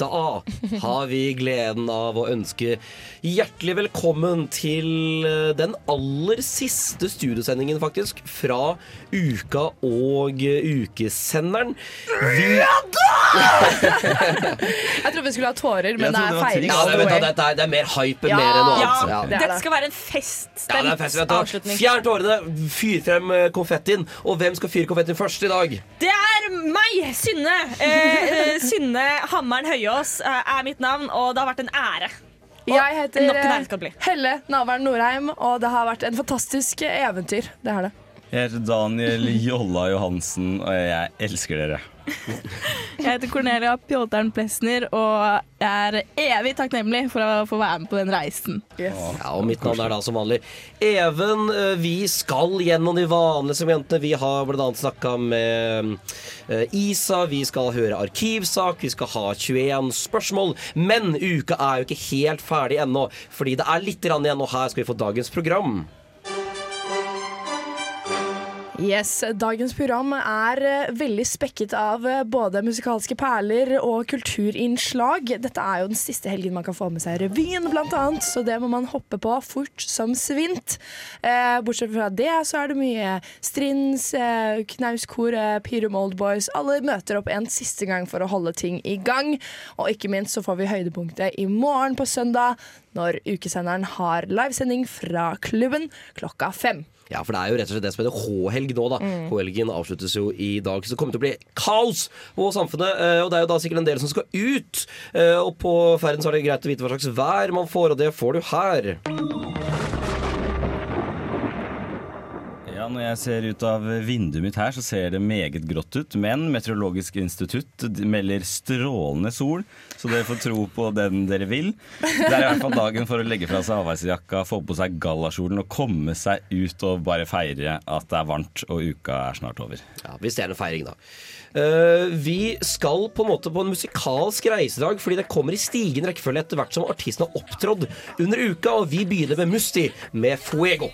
Da har vi gleden av å ønske hjertelig velkommen til eh, den aller siste studiosendingen, faktisk, fra uka og ukesenderen. Vi Jeg trodde vi skulle ha tårer, men det er feil. ja, det, way. dette er, det er mer hype enn Ja, mer enn noe ja, annet. Ja. det er Dette skal være en Ja, feststemt det er fest, du. avslutning. Fjern tårene, fyr frem eh, konfettien. Og hvem skal fyre konfettien først i dag? Det er meg, Synne. Eh, eh, Synne Hammeren Høyås eh, er mitt navn, og det har vært en ære. Jeg heter eh. Helle Navern Norheim, og det har vært en fantastisk eventyr. Det har det. Jeg heter Daniel Jolla Johansen, og jeg elsker dere. Jeg heter Cornelia Pjolteren Plesner, og jeg er evig takknemlig for å få være med på den reisen. Ja, og mitt navn er da som vanlig Even. Eh, Vi skal gjennom de vanlige segmentene. Vi har bl.a. snakka med eh, Isa, vi skal høre arkivsak, vi skal ha 21 spørsmål. Men uka er jo ikke helt ferdig ennå, fordi det er litt igjen, og her skal vi få dagens program. Yes, Dagens program er eh, veldig spekket av eh, både musikalske perler og kulturinnslag. Dette er jo den siste helgen man kan få med seg revyen, annet, så det må man hoppe på fort som svint. Eh, bortsett fra det så er det mye Strins, eh, Knauskor, eh, Pyrum Old. Alle møter opp en siste gang for å holde ting i gang. Og ikke minst så får vi høydepunktet i morgen på søndag, når ukesenderen har livesending fra klubben klokka fem. Ja, for det er jo rett og slett det som heter H-helg nå, da. H-helgen avsluttes jo i dag, så det kommer til å bli kaos på samfunnet. eh, Og det er jo da sikkert en del som skal ut. eh, Og på ferden så er det greit å vite hva slags vær man får, og det får du her. Når jeg ser ut av vinduet mitt her, så ser det meget grått ut. Men Meteorologisk institutt melder strålende sol, så dere får tro på den dere vil. Det er i hvert fall dagen for å legge fra seg avveisjakka, få på seg gallakjolen og komme seg ut og bare feire at det er varmt og uka er snart over. Ja, Hvis det er en feiring, da. Uh, vi skal på en måte på en musikalsk reisedag, fordi det kommer i stigende rekkefølge etter hvert som artisten har opptrådt under uka, og vi begynner med Musti med Fuego.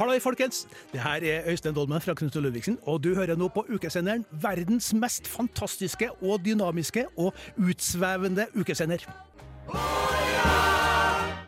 Halløy, folkens! Det her er Øystein Dolmen fra Knut og Ludvigsen, og du hører nå på ukesenderen verdens mest fantastiske og dynamiske og utsvevende ukesender.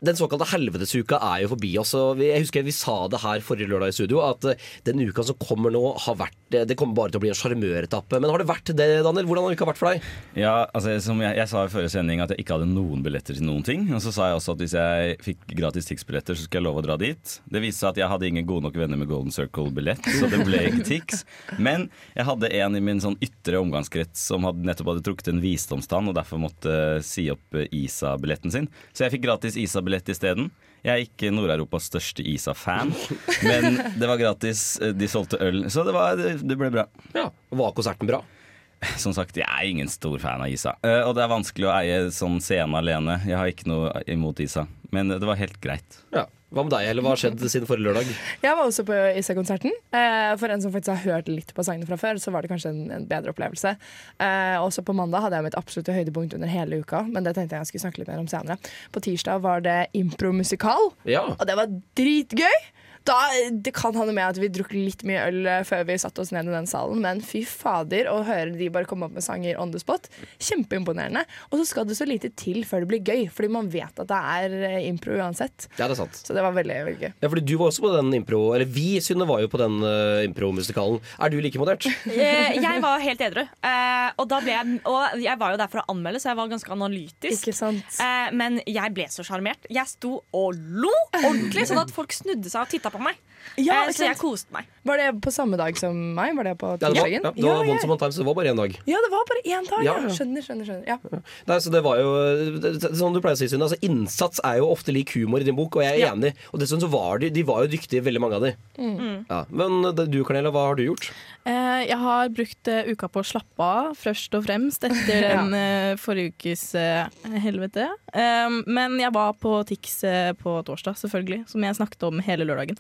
Den såkalte helvetesuka er jo forbi oss. og Jeg husker vi sa det her forrige lørdag i studio, at eh, den uka som kommer nå, har vært eh, Det kommer bare til å bli en sjarmøretappe. Men har det vært det, Daniel? Hvordan har uka vært for deg? Ja, altså som jeg, jeg sa i forrige sending at jeg ikke hadde noen billetter til noen ting. Og så sa jeg også at hvis jeg fikk gratis Tix-billetter, så skulle jeg love å dra dit. Det viste seg at jeg hadde ingen gode nok venner med Golden Circle-billett, så det ble ikke Tix. Men jeg hadde en i min sånn ytre omgangskrets som hadde nettopp hadde trukket en visdomstann og derfor måtte si opp ISA-billetten sin. Så jeg fikk gratis ISA-billett isteden. Jeg er ikke Nord-Europas største ISA-fan, men det var gratis. De solgte øl, så det, var, det, det ble bra. Ja, Var konserten bra? Som sagt, jeg er ingen stor fan av Isa. Eh, og det er vanskelig å eie sånn scene alene. Jeg har ikke noe imot Isa, men det var helt greit. Ja. Hva med deg, eller hva har skjedd siden forrige lørdag? Jeg var også på Isa-konserten. Eh, for en som faktisk har hørt litt på sangene fra før, så var det kanskje en, en bedre opplevelse. Eh, også på mandag hadde jeg mitt absolutte høydepunkt under hele uka, men det tenkte jeg jeg skulle snakke litt mer om senere. På tirsdag var det impromusikal, Ja. og det var dritgøy. Da, det kan ha noe med at vi drukket litt mye øl eh, før vi satte oss ned i den salen, men fy fader, å høre de bare komme opp med sanger on the spot, kjempeimponerende. Og så skal det så lite til før det blir gøy, fordi man vet at det er eh, impro uansett. Ja, det er sant. Så det var veldig, veldig gøy. Ja, fordi du var også på den impro Eller vi, Synne, var jo på den uh, impromusikalen. Er du like imponert? Eh, jeg var helt edru. uh, og, da ble jeg, og jeg var jo der for å anmelde, så jeg var ganske analytisk. Ikke sant? Uh, men jeg ble så sjarmert. Jeg sto og lo ordentlig, sånn at folk snudde seg og titta på meg. Ja, Eh, så jeg koste meg. Var det på samme dag som meg? Var det på Ja, det var, tirsdagen? ja, det var Time, så det var bare én dag. Ja, det var bare én dag. Ja. Skjønner, skjønner. skjønner. Ja. Nei, så det var jo Som du pleier å si, Sunne, altså, innsats er jo ofte lik humor i din bok, og jeg er enig. Og dessuten så var de, de var jo dyktige, veldig mange av de. Mm. Ja. Men du, Cornelia, hva har du gjort? Eh, jeg har brukt uh, uka på å slappe av, først og fremst, etter den uh, forrige ukes uh, helvete. Um, men jeg var på Tix eh, på torsdag, selvfølgelig, som jeg snakket om hele lørdagen.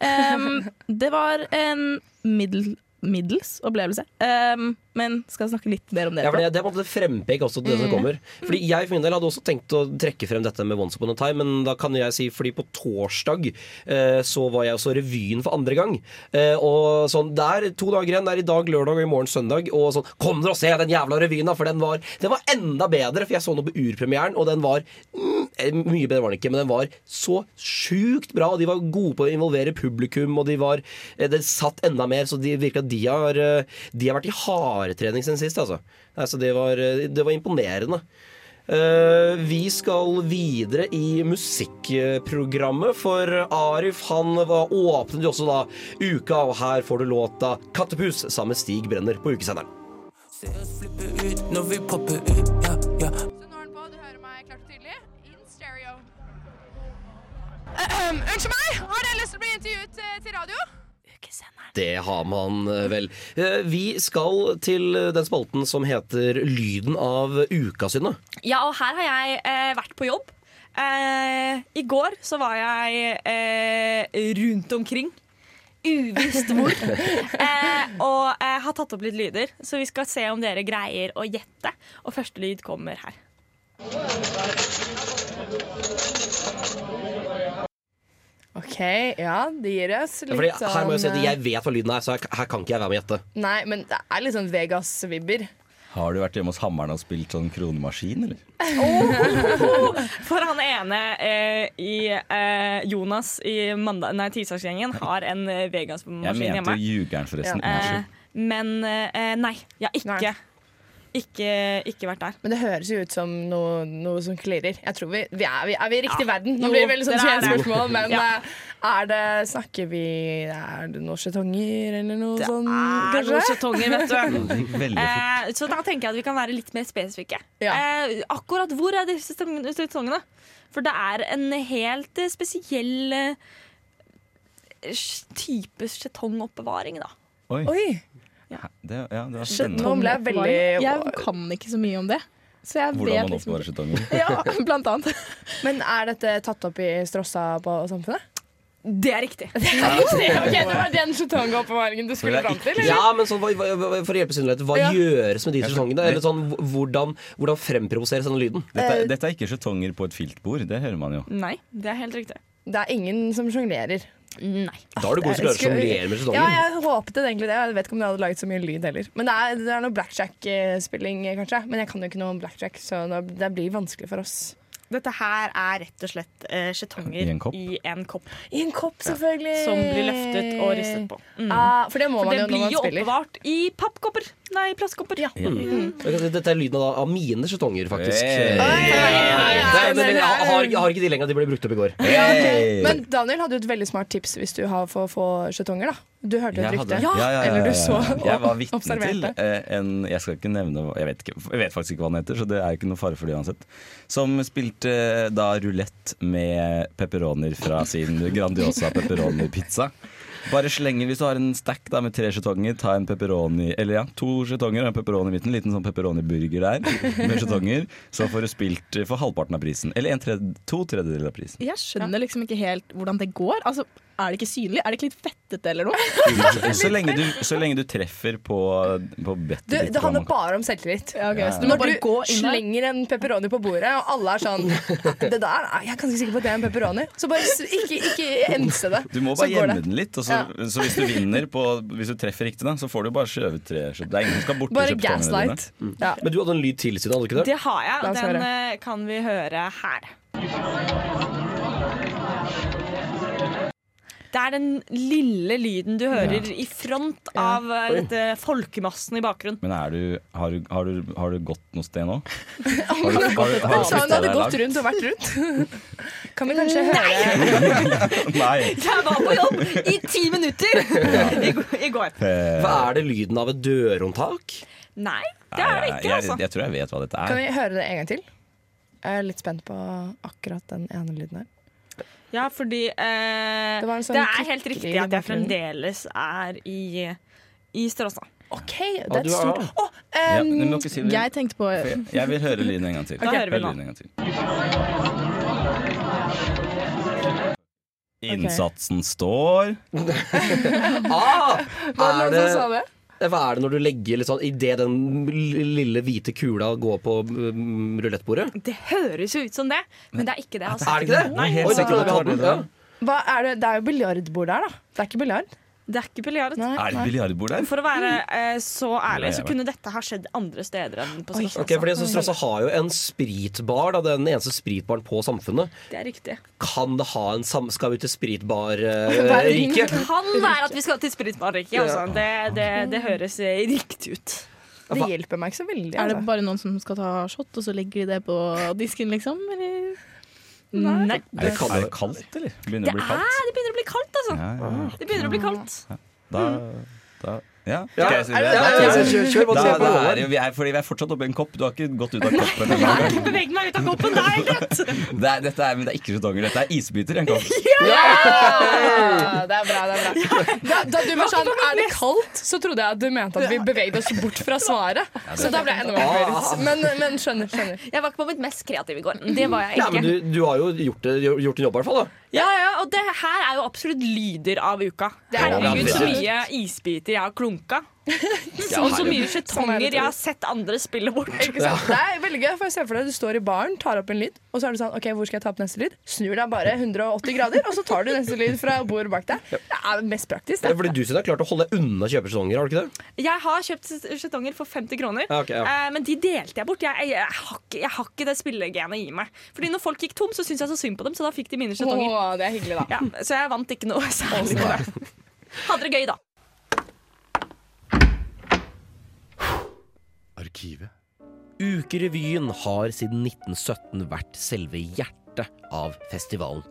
Um, det var en middel, middels opplevelse, um, men skal snakke litt mer om det. Ja, for det, det er på en måte frempek også til det som kommer. Fordi Jeg for min del hadde også tenkt å trekke frem dette med Once Upon a Time, men da kan jeg si fordi på torsdag eh, så var jeg også revyen for andre gang. Eh, og sånn, Det er to dager igjen. Det er i dag lørdag og i morgen søndag. Og sånn Kom dere og se den jævla revyen, da! For den var, den var enda bedre, for jeg så noe på urpremieren, og den var mm, eh, Mye bedre var den ikke, men den var så sjukt bra. Og de var gode på å involvere publikum, og de var eh, Det satt enda mer, så de virka de har, eh, de har vært i hardtrening siden sist, altså. altså det var, eh, det var imponerende. Eh, vi skal videre i musikkprogrammet, for Arif han var, åpnet jo også da uka, og her får du låta 'Kattepus' sammen med Stig Brenner på ukesenderen. Se oss flippe ut når vi popper ut, ja, ja. Så nå er den på, du hører meg klart og tydelig. In stereo. unnskyld meg, har dere lyst til å bli intervjuet til radio? Det har man eh, vel. Eh, Vi skal til den spalten som heter Lyden av uka, Synne. Ja, og her har jeg eh, vært på jobb. Eh, I går så var jeg eh, rundt omkring. Uvisst hvor. eh, og eh, har tatt opp litt lyder, så vi skal se om dere greier å gjette. Og første lyd kommer her. OK, ja, det gir oss litt Fordi her må jeg si at sånn, Jeg vet hva lyden er, så her, her kan ikke jeg være med og gjette. eh, Nei, men det er litt sånn Vegas-vibber. Har du vært hjemme hos Hammeren og spilt sånn kronemaskin, eller? For han ene eh, i eh, Jonas i mandag- nei, tirsdagsgjengen har en Vegas-maskin hjemme. Jeg mente jugeren, forresten. forresten. Eh, men eh, nei, jeg har ikke, Nei. Ikke, ikke vært der. Men det høres jo ut som noe, noe som klirrer. Jeg tror vi, vi, er, vi Er vi i riktig Ja. verden? Nå blir det veldig sånn spørsmål, men Ja. eh, er det Snakker vi Er det noen skjetonger eller noe Det sånn, er noen skjetonger, vet du. Det. Eh, så da tenker jeg at vi kan være litt mer spesifikke. Ja. Eh, akkurat hvor er disse skjetongene? For det er en helt eh, spesiell eh, type skjetongoppbevaring, da. Oi. Oi! Det, ja, det var spennende. nå ble jeg veldig Jeg kan ikke så mye om det. Så jeg Hvordan vet man liksom oppbevarer skjetonger. Ja, blant annet. Men er dette tatt opp i Strossa på Samfunnet? Det er riktig. Ok, Det var den skjetongoppbevaringen du skulle er fram til? eller? Ja, men sånn, hva, hva, For å hjelpe synlighet hva Ja. gjøres med de skjetongene? Eller sånn, hvordan, hvordan fremprovoseres denne lyden? Dette, dette er ikke skjetonger på et filtbord, det hører man jo. Nei, det er helt riktig. Det er ingen som sjonglerer. Nei. Da har du gode Det er- til å sjonglere med Ja, jeg håpet det egentlig det. Jeg vet ikke om det hadde laget så mye lyd heller. Men det er, det er noe blackjack-spilling, kanskje. Men jeg kan jo ikke noe om blackjack, så det det blir vanskelig for oss. Dette her er rett og slett skjetonger uh, I en kopp? i en kopp. I en kopp, selvfølgelig. Som blir løftet og ristet på. Mm. Ah, for det må For man det jo når blir jo spiller. oppbevart i pappkopper. Nei, plastkopper. Mm. Dette er lyden av, av mine skjetonger, faktisk. Hey. Nei, men, men jeg, har, jeg har ikke de lenger, de ble brukt opp i går. Hey! Men Daniel hadde jo et veldig smart tips hvis du har for å få skjetonger. da Du hørte et rykte. ja, ja, ja, Eller ja, du så ja. Jeg var vitne til eh, en Jeg skal ikke nevne jeg vet, ikke, jeg vet faktisk ikke hva han heter, så det er ikke noe fare for det uansett. Som spilte eh, da rulett med pepperoner fra sin Grandiosa pepperoni-pizza. Bare slenger hvis du har en stack da, med tre skjetonger, ta en pepperoni Eller ja, to skjetonger og en pepperoni i midten. Liten sånn pepperoni-burger der med skjetonger. Så får du spilt for halvparten av prisen. Eller tredje, to tredjedeler av prisen. Jeg skjønner liksom ikke helt hvordan det går. Altså, Er det ikke synlig? Er det ikke litt fettete eller noe? Så lenge du, så lenge du treffer på, på bettet ditt. det handler bare om selvtillit. Ja, okay, så du må Når bare du gå inn der. slenger en pepperoni på bordet, og alle er sånn Det der er jeg er ganske sikker på at det er en pepperoni. Så bare ikke, ikke ense det. Du må bare gjemme den litt. Og så, så hvis du vinner på Hvis du treffer riktig, da, så får du bare skjøvet tre så Det er ingen som skal bort Bare gaslight. Ja. Men du hadde en lyd til, Siden, hadde du ikke det? Det har jeg, og den eh, kan vi høre her. Det er den lille lyden du hører i front av ja. dette folkemassen i bakgrunnen. Men er du, har, du, har, du, har du gått noe sted nå? Har du, har, du hadde gått rundt og vært rundt. Kan vi kanskje høre Nei. Jeg var på jobb i ti minutter i, i går. Eh, Hva er det lyden av et dørhåndtak? Nei, det er det ikke, altså. jeg, jeg tror jeg vet hva dette er. Kan vi høre det en gang til? Jeg er litt spent på akkurat den ene lyden her. Ja, fordi eh, Det sånn det er helt riktig at jeg fremdeles er i, i Stråsa. OK, Ja, det er et stort Ja, du må ikke si det. Jeg tenkte på jeg, jeg vil høre lyden en gang til. Da hører vi nå. en gang til. Innsatsen står Ah, er var det som sa det, det? Hva er det når du legger litt sånn Idet den lille hvite kula går på um, rulettbordet? Det høres jo ut som det, men det er ikke det. Altså. Er det ikke det? Nei, helt Oi, det. er det? det er jo biljardbord der, da. Det er ikke biljard. Det er ikke biljard. Er det biljardbord der? For å være eh, så ærlig, så kunne dette ha skjedd andre steder enn på Stråsa. Ok, fordi så har jo en spritbar, da, den eneste spritbaren på Samfunnet. Det er riktig. Kan det ha en sam... Skal vi til spritbar-riket? Det kan være at vi skal til Spritbarriket. Altså. Det, det, det høres eh, riktig ut. Det hjelper meg ikke så veldig. Er det Altså. bare noen som skal ta shot, og så legger de det på disken, liksom? Eller? Nei. Er det, kaldt, er det. det kaldt, eller? Begynner Det, å bli er, kaldt? det begynner å bli kaldt, altså. Ja, ja, ja. Det begynner å bli kaldt. Da, da Ja. Ja. Skal jeg si det? Ja, ja, ja, kjør, kjør, hva Da, på det? er jo, vi er, fordi vi er fortsatt oppi en kopp. Du har ikke gått ut av koppen Jeg har ikke beveget meg ut av koppen. Det er rett. Det er, dette er, men det er ikke skjetonger. Dette er isbiter i en kopp. Ja, det er bra, det er bra. Da, da du var sånn 'er det kaldt', så trodde jeg at du mente at vi beveget oss bort fra svaret. Så da ble jeg enda mer forvirret. Men, men skjønner, skjønner. Jeg var ikke på mitt mest kreative i går. Det var jeg Ja, men du, du har jo gjort, det, gjort en jobb, i hvert fall. da Ja, ja, og det her er jo absolutt lyder av uka. Herregud, så mye isbiter jeg har klunka. Og så mye skjetonger jeg har sett andre spille bort. Ikke sant? Det er veldig gøy, for jeg ser for deg Du står i baren, tar opp en lyd, og så er du sånn OK, hvor skal jeg ta opp neste lyd? Snur deg bare 180 grader, og så tar du neste lyd fra bordet bak deg. Det er mest praktisk. Ja, Fordi du synes det er klart å holde deg unna kjøpesesjonger, har du ikke det? Jeg har kjøpt skjetonger for 50 kroner, Ja, okay, ja. eh, men de delte jeg bort. Jeg, jeg, jeg, har, ikke, jeg har ikke det spillegenet i meg. Fordi når folk gikk tom, så syntes jeg så synd på dem, så da fikk de mine skjetonger. Det er. Ja, så jeg vant ikke noe særlig på det. Hadde det gøy, da. Arkivet. Ukerevyen har siden 1917 vært selve hjertet av festivalen.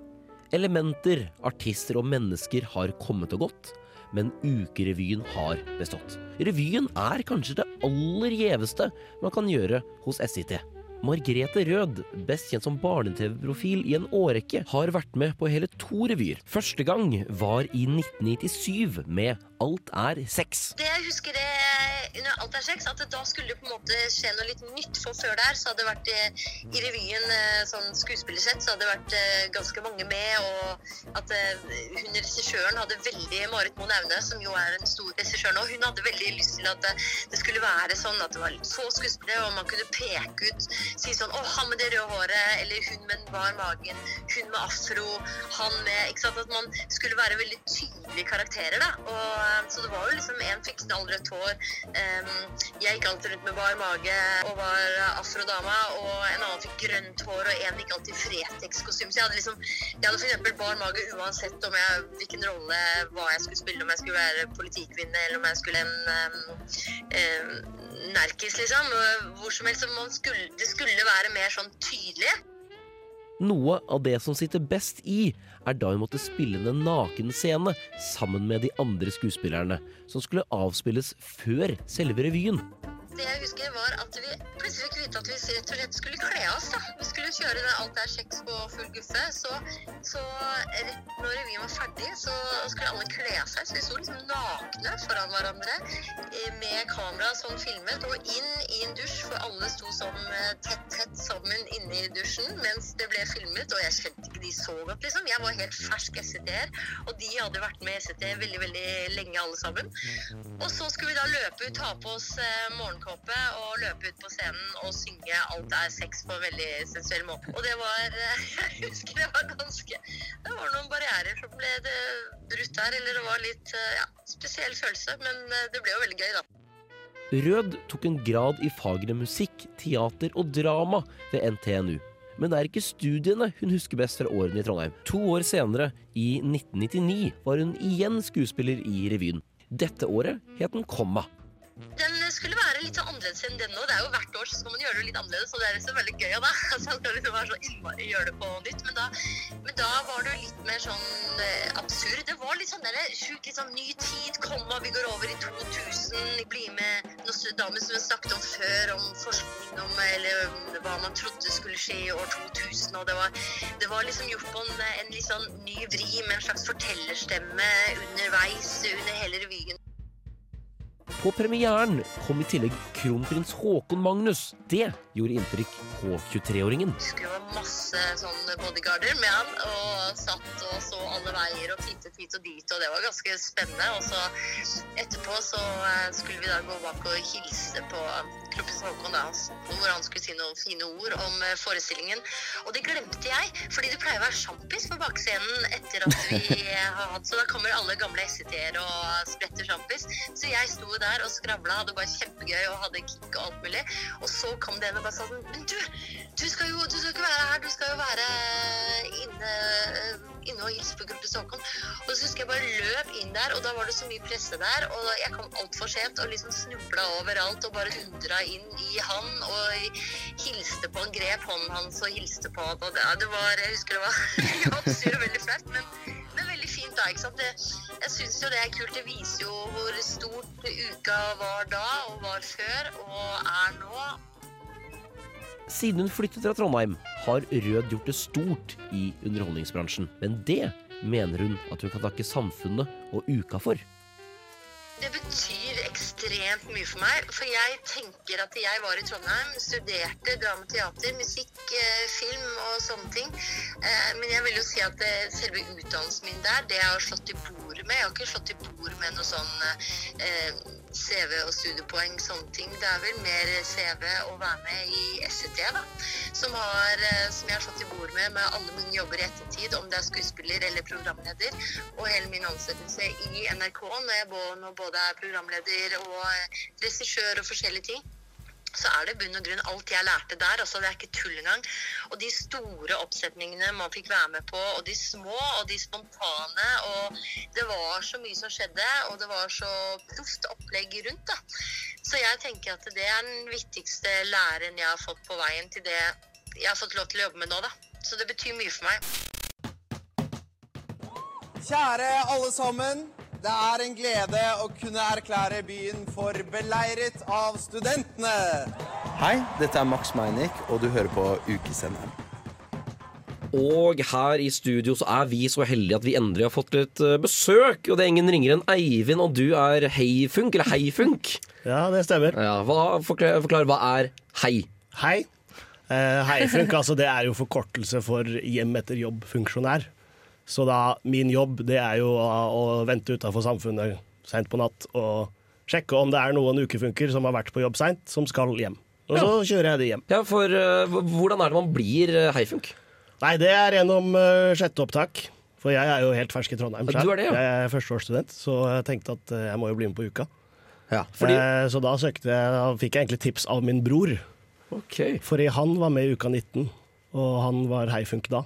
Elementer, artister og mennesker har kommet og gått, men Ukerevyen har bestått. Revyen er kanskje det aller gjeveste man kan gjøre hos SIT. Margrethe Rød, best kjent som barne-TV-profil i en årrekke, har vært med på hele to revyer. Første gang var i 1997 med Alt er sex. Det jeg husker det, under Alt er sex, at da skulle det på en måte skje noe litt nytt. For før der så hadde det vært eh, i revyen eh, sånn skuespillersett, så hadde det vært eh, ganske mange med. Og at hun regissøren hadde veldig Marit Moen Aune, som jo er en stor regissør nå, hun hadde veldig lyst til at det skulle være sånn at det var litt få skuespillere, og man kunne peke ut, si sånn Å, han med det røde håret, eller hun med den bar magen, hun med afro, han med Ikke sant. At man skulle være veldig tydelige karakterer, da. Og, så det var jo liksom en fikk knallrødt hår. em, jeg gikk alltid rundt med bar mage og var afrodama, og en annen fikk grønt hår, og en gikk alltid i Fretex-kostyme. Så jeg hadde liksom Jeg hadde eksempel bar mage uansett om jeg, hvilken rolle, hva jeg skulle spille, om jeg skulle være politikvinne, eller om jeg skulle en um, em, nerkis, liksom. Hvor som helst. Så skulle, det skulle være mer sånn tydelig. Noe av det som sitter best i, er da hun måtte spille en nakenscene sammen med de andre skuespillerne, som skulle avspilles før selve revyen. Det jeg husker var at vi plutselig fikk vite at vi rett og slett skulle kle oss. da. Vi skulle kjøre det Alt er kjeks på full guffe. Så, så rett når revyen var ferdig, så skulle alle kle av seg. Så vi sto liksom nakne foran hverandre eh, med kamera sånn filmet, og inn i en dusj, for alle sto sånn eh, tett, tett sammen inne i dusjen mens det ble filmet. Og jeg kjente ikke de så godt, liksom. Jeg var helt fersk SCT-er, og de hadde vært med i SET veldig, veldig lenge alle sammen. Og så skulle vi da løpe ut, ta på oss eh, morgenkåpe og løpe ut på scenen og synge 'Alt er sex' på en veldig sensuell måte. Og det var Jeg husker det var ganske Det var noen barrierer som ble brutt der, eller det var litt eh, ja, spesiell følelse. Men eh, det ble jo veldig gøy, da. Rød tok en grad i fagene musikk, teater og drama ved NTNU. Men det er ikke studiene hun husker best fra årene i Trondheim. To år senere, i 1999, var hun igjen skuespiller i revyen. Dette året het den Komma. Den skulle være litt sånn annerledes enn den nå. Det er jo hvert år så skal man gjøre det litt annerledes, og det er liksom veldig gøy Da. Så man skal liksom være så innmari gjøre det på nytt. Men da, men da var det jo litt mer sånn eh, absurd. Det var litt sånn der sjuk litt sånn ny tid, komma, vi går over i 2000, bli med Nostradamus som vi snakket om før, om forskning om eller hva man trodde skulle skje i år 2000, og det var, det var liksom gjort på en, en litt sånn ny vri med en slags fortellerstemme underveis under hele revyen. På premieren kom i tillegg kronprins Haakon Magnus. Det gjorde inntrykk på 23-åringen. husker det var masse sånn bodyguarder med han, og satt og så alle veier og tittet hit og dit, og det var ganske spennende. Og så etterpå så eh, skulle vi da gå bak og hilse på kronprins Håkon, da, hvor han skulle si noen fine ord om eh, forestillingen. Og det glemte jeg, fordi det pleier å være sjampis på bakscenen etter at vi har hatt, så da kommer alle gamle SCT-er og spretter sjampis. Så jeg sto der og skravla, hadde bare kjempegøy og hadde kick og alt mulig. Og så kom det en og bare sa sånn Men du, du skal jo du skal ikke være her, du skal jo være inne, inne og hilse på Gruppe Stockholm. Og så husker jeg bare løp inn der, og da var det så mye presse der, og jeg kom altfor sent og liksom snubla overalt og bare undra inn i han og hilste på han, grep hånden hans og hilste på han. Og det, det var, jeg husker det var absurd og veldig flaut, men, men veldig fint da, ikke sant. Det, jeg syns jo det er kult. Det viser jo hvor stort uka var da og var før og er nå. Siden hun flyttet fra Trondheim, har Rød gjort det stort i underholdningsbransjen. Men det mener hun at hun kan takke samfunnet og uka for. Det betyr ekstremt mye for meg, for jeg tenker at jeg var i Trondheim, studerte drama, teater, musikk, eh, film og sånne ting. Eh, Men jeg vil jo si at eh, selve utdannelsen min der, det jeg har slått i bordet med Jeg har ikke slått i bord med noe sånn CV og studiepoeng, sånne ting. Det er vel mer CV å være med i SET, da. Som, har, eh, som jeg har slått i bord med med alle mine jobber i ettertid, om det er skuespiller eller programleder. Og hele min ansettelse i NRK når jeg både er programleder og eh, regissør og forskjellige ting så er det bunn og grunn alt jeg lærte der. altså Det er ikke tull engang. Og de store oppsetningene man fikk være med på, og de små og de spontane. og Det var så mye som skjedde, og det var så proft opplegg rundt. da. Så jeg tenker at det er den viktigste læren jeg har fått på veien til det jeg har fått lov til å jobbe med nå. da. Så det betyr mye for meg. Kjære alle sammen. Det er en glede å kunne erklære byen for beleiret av studentene. Hei, dette er Max Meinick, og du hører på Ukesenderen. Og her i studio så er vi så heldige at vi endelig har fått litt eh, besøk. Og det er ingen ringere enn Eivind, og du er Heifunk, eller Heifunk. Ja, det stemmer. Ja, hva, forklar, forklar, hva er hei? Hei. Uh, Heifunk, altså det er jo forkortelse for hjem etter jobb-funksjonær. Så da, min jobb, det er jo å, vente utafor samfunnet seint på natt og sjekke om det er noen ukefunker som har vært på jobb seint, som skal hjem. Og så kjører jeg de hjem. Ja, for uh, hvordan er det man blir uh, Heifunk? Nei, det er gjennom uh, sjette opptak. For jeg er jo helt fersk i Trondheim. Ja, du er det, ja. Jeg er førsteårsstudent, så jeg tenkte at eh, jeg må jo bli med på uka. Ja, fordi Eh, så da jeg, da fikk jeg egentlig tips av min bror. Okay. Fordi han var med i uka 19, og han var heifunk da.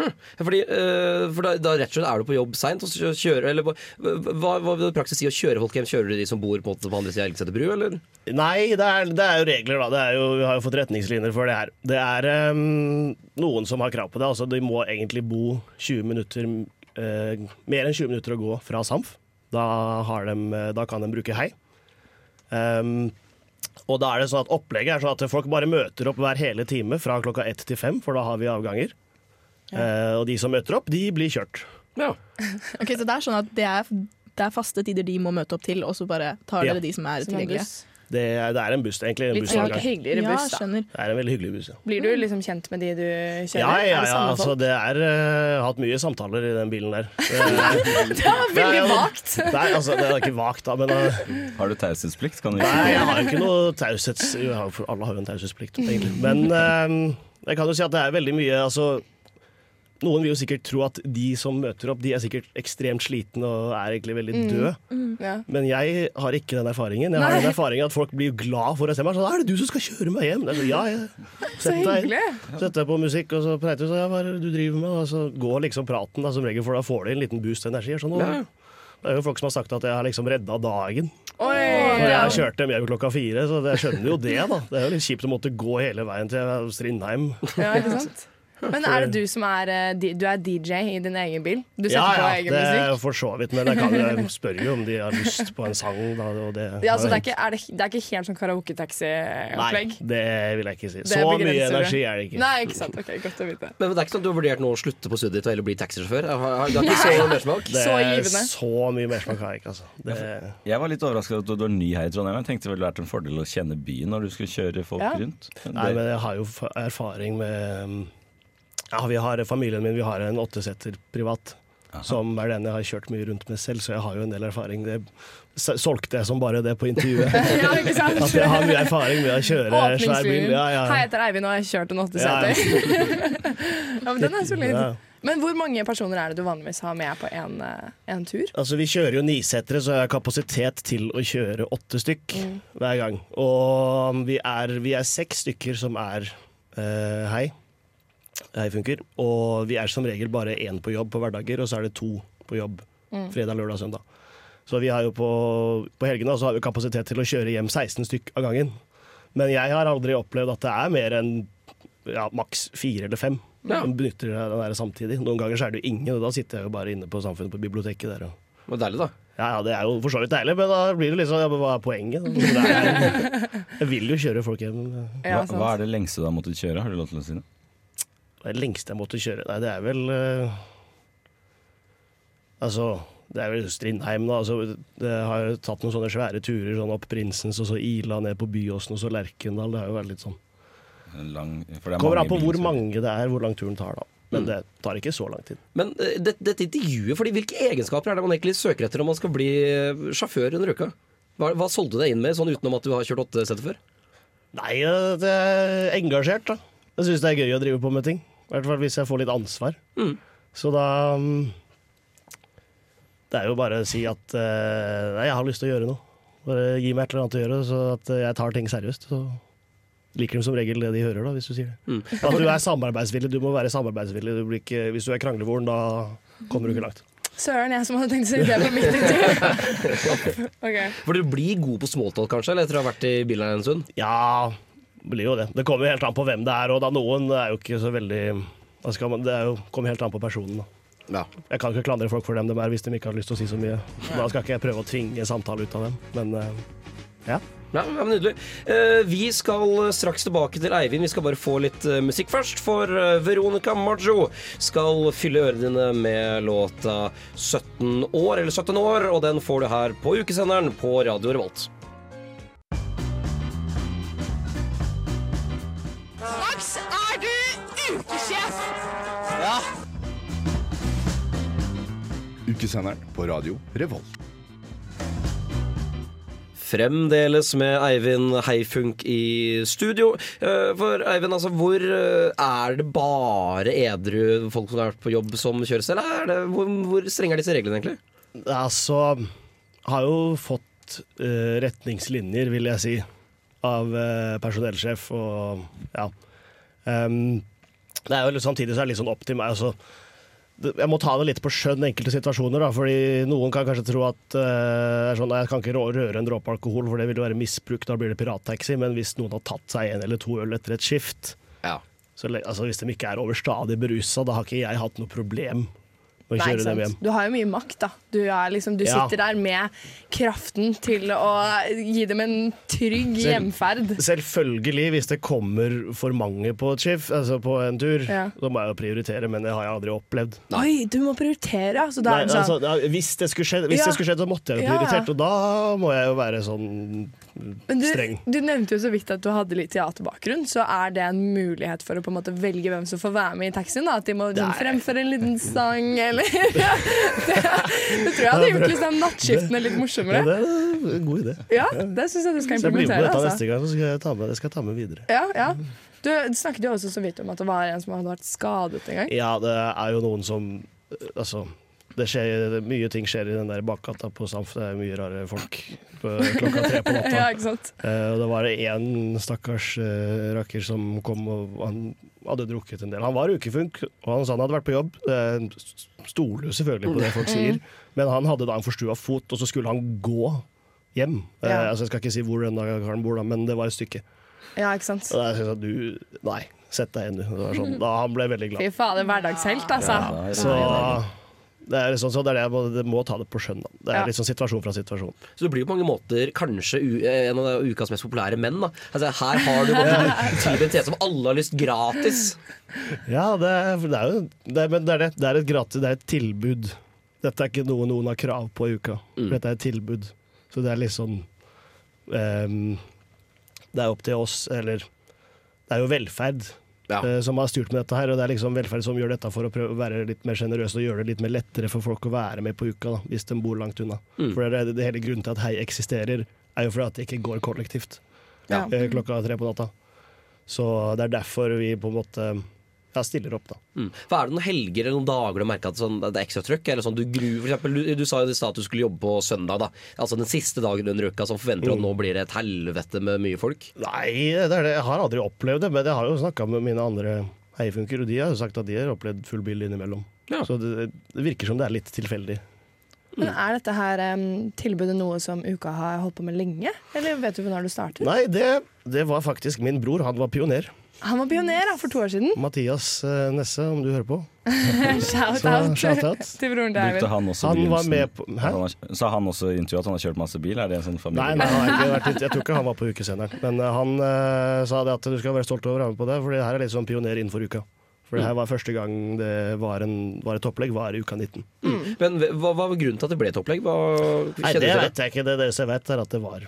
Ja, Fordi, eh, for da, da rett og slett er du på jobb seint hva, hva vil det praksis si å kjøre folk hjem? Kjører du de som bor på, på andre sida av Elgeseter bru, eller? Nei, det er, det er jo regler, da. Jo, vi har jo fått retningslinjer for det her. Det er um, noen som har krav på det. Altså, de må egentlig bo 20 minutter uh, Mer enn 20 minutter å gå fra Samf. Da, de, da kan de bruke hei. Um, og da er det sånn at opplegget er sånn at folk bare møter opp hver hele time fra klokka ett til fem, for da har vi avganger. Eh, og de som møter opp, de blir kjørt. Ja. Ok, Så det er sånn at det er, det er faste tider de må møte opp til, og så bare tar Ja. dere de som er Som tilgjengelige? Det er, det er en buss, egentlig. En Litt buss, hyggeligere buss, da. Ja, Det er en veldig hyggelig buss, ja. Blir du liksom kjent med de du kjører? Ja, ja, det ja. Altså, det er uh, hatt mye samtaler i den bilen der. Det er, var veldig Nei, vagt. Nei, altså, det er ikke vagt, da, men uh, Har du taushetsplikt? Kan du Nei, jeg har jo ikke noe taushets... Alle har jo en taushetsplikt, egentlig. Men uh, jeg kan jo si at det er veldig mye Altså, Noen vil jo sikkert tro at de som møter opp, de er sikkert ekstremt slitne og er egentlig veldig Mm. døde. Mm. Ja. Men jeg har ikke den erfaringen. Jeg har Nei. den erfaringen at folk blir glad for å se meg. Sånn, 'Er det du som skal kjøre meg hjem?' Sånn, ja, jeg Så hyggelig. setter deg på musikk, og så preiter du, så ja, hva er det du driver med? Og så går liksom praten, da, som regel, for da får du en liten boost energi. Sånn, ja. Det er jo folk som har sagt at jeg har liksom redda dagen. Oi, For ja. jeg kjørte dem hjem klokka fire, så jeg skjønner jo det, da. Det er jo litt kjipt å måtte gå hele veien til Strindheim. Ja, ikke sant? Men er det du som er eh, Du er DJ i din egen bil? Du setter Ja, på ja, egen det er jo for så vidt, men jeg, kan, jeg spør jo om de har lyst på en sang. Da, og det, Ja, så det er ikke, er det, det er ikke helt sånn karaoke-taxi-opplegg? Nei, det vil jeg ikke si. Så mye energi er det ikke. Nei, ikke sant. Ok, Godt å vite. Men det er ikke sånn at du har vurdert nå å slutte på studiet ditt og heller bli taxisjåfør? Du har ikke så mersmak? Det er så mye mersmak har jeg ikke, altså. Det, Jeg var litt overrasket at du var ny her i Trondheim. Jeg tenkte det ville vært en fordel å kjenne byen når du skulle kjøre folk Ja. rundt. Nei, men jeg har jo erfaring med um, Ja, vi har familien min, vi har en åttesetter privat. Som er den jeg har kjørt mye rundt med selv, så jeg har jo en del erfaring. Det solgte jeg som bare det på intervjuet. Ja, ikke sant? At jeg har mye erfaring med å kjøre svær bil. Ja, ja. Hei, jeg heter Eivind og jeg har kjørt en Ja, åtteseter. Ja, men den er solid. Ja. Men hvor mange personer er det du vanligvis har med på en, eh, en tur? Altså, vi kjører jo nisetere, så jeg har kapasitet til å kjøre åtte stykk Mm. hver gang. Og vi er, vi er seks stykker som er uh, hei. Hei funker. Og vi er som regel bare én på jobb på hverdager, og så er det to på jobb Mm. fredag, lørdag, søndag. Så vi har jo på, på helgene så har vi kapasitet til å kjøre hjem 16 stykk av gangen. Men jeg har aldri opplevd at det er mer enn ja, maks fire eller fem som benytter den der samtidig. Noen ganger så er det jo ingen, og da sitter jeg jo bare inne på Samfunnet på biblioteket der. Og Det var deilig, da. ja, ja, det er jo for så vidt deilig, men da blir det liksom ja, Hva er poenget? Er, jeg vil jo kjøre folk hjem. Hva, hva er det lengste du har måttet kjøre? Har du lov til å si det? Det lengste jeg måtte kjøre Nei, det er vel eh, Altså, det er vel Strindheim, da. Altså, det har jo tatt noen sånne svære turer sånn opp Prinsens, og så Ila ned på Byåsen, og så Lerkendal. Det har jo vært litt sånn Lang, for det er Kommer an på hvor mange det er, hvor lang turen tar, da. Men Mm. det tar ikke så lang tid. Men eh, det, dette intervjuet, fordi hvilke egenskaper er det man egentlig søker etter om man skal bli eh, sjåfør under uka? Hva, hva solgte du deg inn med, sånn utenom at du har kjørt åtte setter før? Nei, eh, det er engasjert, da. Jeg syns det er gøy å drive på med ting. I hvert fall hvis jeg får litt ansvar. Mm. Så da mm, Det er jo bare å si at eh, Nei, jeg har lyst til å gjøre noe. Bare gi meg et eller annet å gjøre, så at jeg tar ting seriøst. Så liker de som regel det de hører, da, hvis du sier det. Mm. At du er samarbeidsvillig. Du må være samarbeidsvillig. Du blir ikke, hvis du er kranglevoren, da kommer du ikke langt. Søren, jeg som hadde tenkt å si det på mitt intervju. okay. For du blir god på smalltalk, kanskje, eller etter å ha vært i bilen en stund? Ja, blir jo det. Det kommer jo helt an på hvem det er, og da noen er jo ikke så veldig hva skal man, Det er jo, kommer helt an på personen. da. Jeg kan ikke klandre folk for dem de er, hvis de ikke har lyst til å si så mye. Da skal ikke jeg prøve å tvinge samtale ut av dem, men eh, ja. Ja, ja, men Nydelig. Eh, vi skal straks tilbake til Eivind. Vi skal bare få litt eh, musikk først. For Veronica Maggio skal fylle ørene dine med låta 17 år, eller 17 år, og den får du her på ukesenderen på Radio Revolt. Ukesenderen på radio Revolt. Fremdeles med Eivind Heifunk i studio. Eh, For Eivind, altså, hvor eh, er det bare edru folk som har vært på jobb som kjører selv? eller Er det, hvor, hvor strenge er disse reglene, egentlig? Altså, har jo fått uh, retningslinjer, vil jeg si, av uh, personellsjef og ja. Um, det er jo litt, samtidig så er det litt sånn opp til meg. Altså, jeg må ta det litt på skjønn enkelte situasjoner, da, fordi noen kan kanskje tro at er sånn, jeg kan ikke røre en dråpe alkohol, for det vil være misbruk, da blir det pirattaxi. Men hvis noen har tatt seg en eller to øl etter et skift, så, altså, hvis de ikke er overstadig berusa, da har ikke jeg hatt noe problem å Nei, kjøre dem hjem. Du har jo mye makt, da. Du, liksom, du Ja. sitter der med kraften til å gi dem en trygg Selv- hjemferd. Selvfølgelig, hvis det kommer for mange på skift, altså på en tur, Ja. så må jeg jo prioritere, men det har jeg aldri opplevd. Oi, du må prioritere, altså. Nei, det altså, sånn, ja, hvis det skulle skjedd, hvis Ja. det skulle skjedd, så måtte jeg jo prioritert, og da må jeg jo være sånn du, streng. du nevnte jo så vidt at du hadde litt teaterbakgrunn, så er det en mulighet for å på en måte velge hvem som får være med i taxien? da? At de må sånn, fremføre en liten sang, eller det, det tror jeg hadde gjort liksom nattskiftene litt Ja, morsommere. det er en god idé. Ja, det syns jeg du skal implementere. Så jeg blir med på dette Altså. neste gang, så skal jeg ta med, det skal jeg ta med videre. Ja, ja. Du snakket jo også så vidt om at det var en som hadde vært skadet en gang. Ja, det er jo noen som Altså, det skjer, mye ting skjer i den der bakgata på Samf. Det er mye rare folk på klokka tre på natta. Ja, ikke sant? Uh, og det var én stakkars uh, rakker som kom, og han hadde drukket en del. Han var ukefunk, og han sa han hadde vært på jobb. Uh, stoler selvfølgelig på det folk sier, men han hadde da en forstua fot, og så skulle han gå hjem. Eh, Ja. altså, jeg skal ikke si hvor den karen bor, da, men det var et stykke. Ja, ikke sant? Og jeg sa du Nei, sett deg igjen, du. Sånn, da han ble veldig glad. Fy fader, hverdagshelt, altså. Ja, så det er, liksom, så det er det jeg må, det må ta det på skjønn. da. Det er Ja. sånn situasjon fra situasjon. Så du blir på mange måter kanskje u en av ukas mest populære menn. da altså, Her har du en tjeneste som alle har lyst gratis. Ja, det er, det er jo det er, Men det er, det. det er et gratis, det er et tilbud. Dette er ikke noe noen har krav på i uka. Dette er et tilbud. Så det er liksom ehm, Det er opp til oss, eller Det er jo velferd eh, som har styrt med dette her, og det er liksom velferd som gjør dette for å prøve å være litt mer sjenerøse og gjøre det litt mer lettere for folk å være med på uka, da, hvis de bor langt unna. Mm. For det, er det, det hele grunnen til at Hei eksisterer, er jo fordi at det ikke går kollektivt Ja. eh, klokka tre på natta. Så det er derfor vi på en måte ja, stiller opp, da. Mm. For Er det noen helger eller noen dager du merker at sånn, det er ekstra trøkk? Eller sånn, du, gruer, for eksempel, du, du sa jo i stad at du skulle jobbe på søndag. da Altså Den siste dagen under uka som forventer Mm. at nå blir det et helvete med mye folk. Nei, det er det. jeg har aldri opplevd det, men jeg har jo snakka med mine andre heifunker, og de har jo sagt at de har opplevd full bil innimellom. Så det, det virker som det er litt tilfeldig. Men er dette her um, tilbudet noe som Uka har holdt på med lenge? Eller vet du når du startet? Nei, det, det var faktisk min bror. Han var pioner. Han var pioner da, for to år siden. Mathias eh, Nesse, om du hører på. Shout-out shout til broren David. Han også Han var med på- Hæ? han har- Sa han også i intervjuet at han har kjørt masse bil? Er det en sånn familie? Nei, nei vært, jeg tror ikke han var på ukesenderen. Men eh, han uh, sa det at du skal være stolt over å være med på det, for det her er litt sånn pioner innenfor uka. For det her var første gang det var, en, var et opplegg, var i uka 19. Men hva, hva var grunnen til at det ble et opplegg? Hva, Nei, det vet jeg ikke. Det det jeg vet, er at det var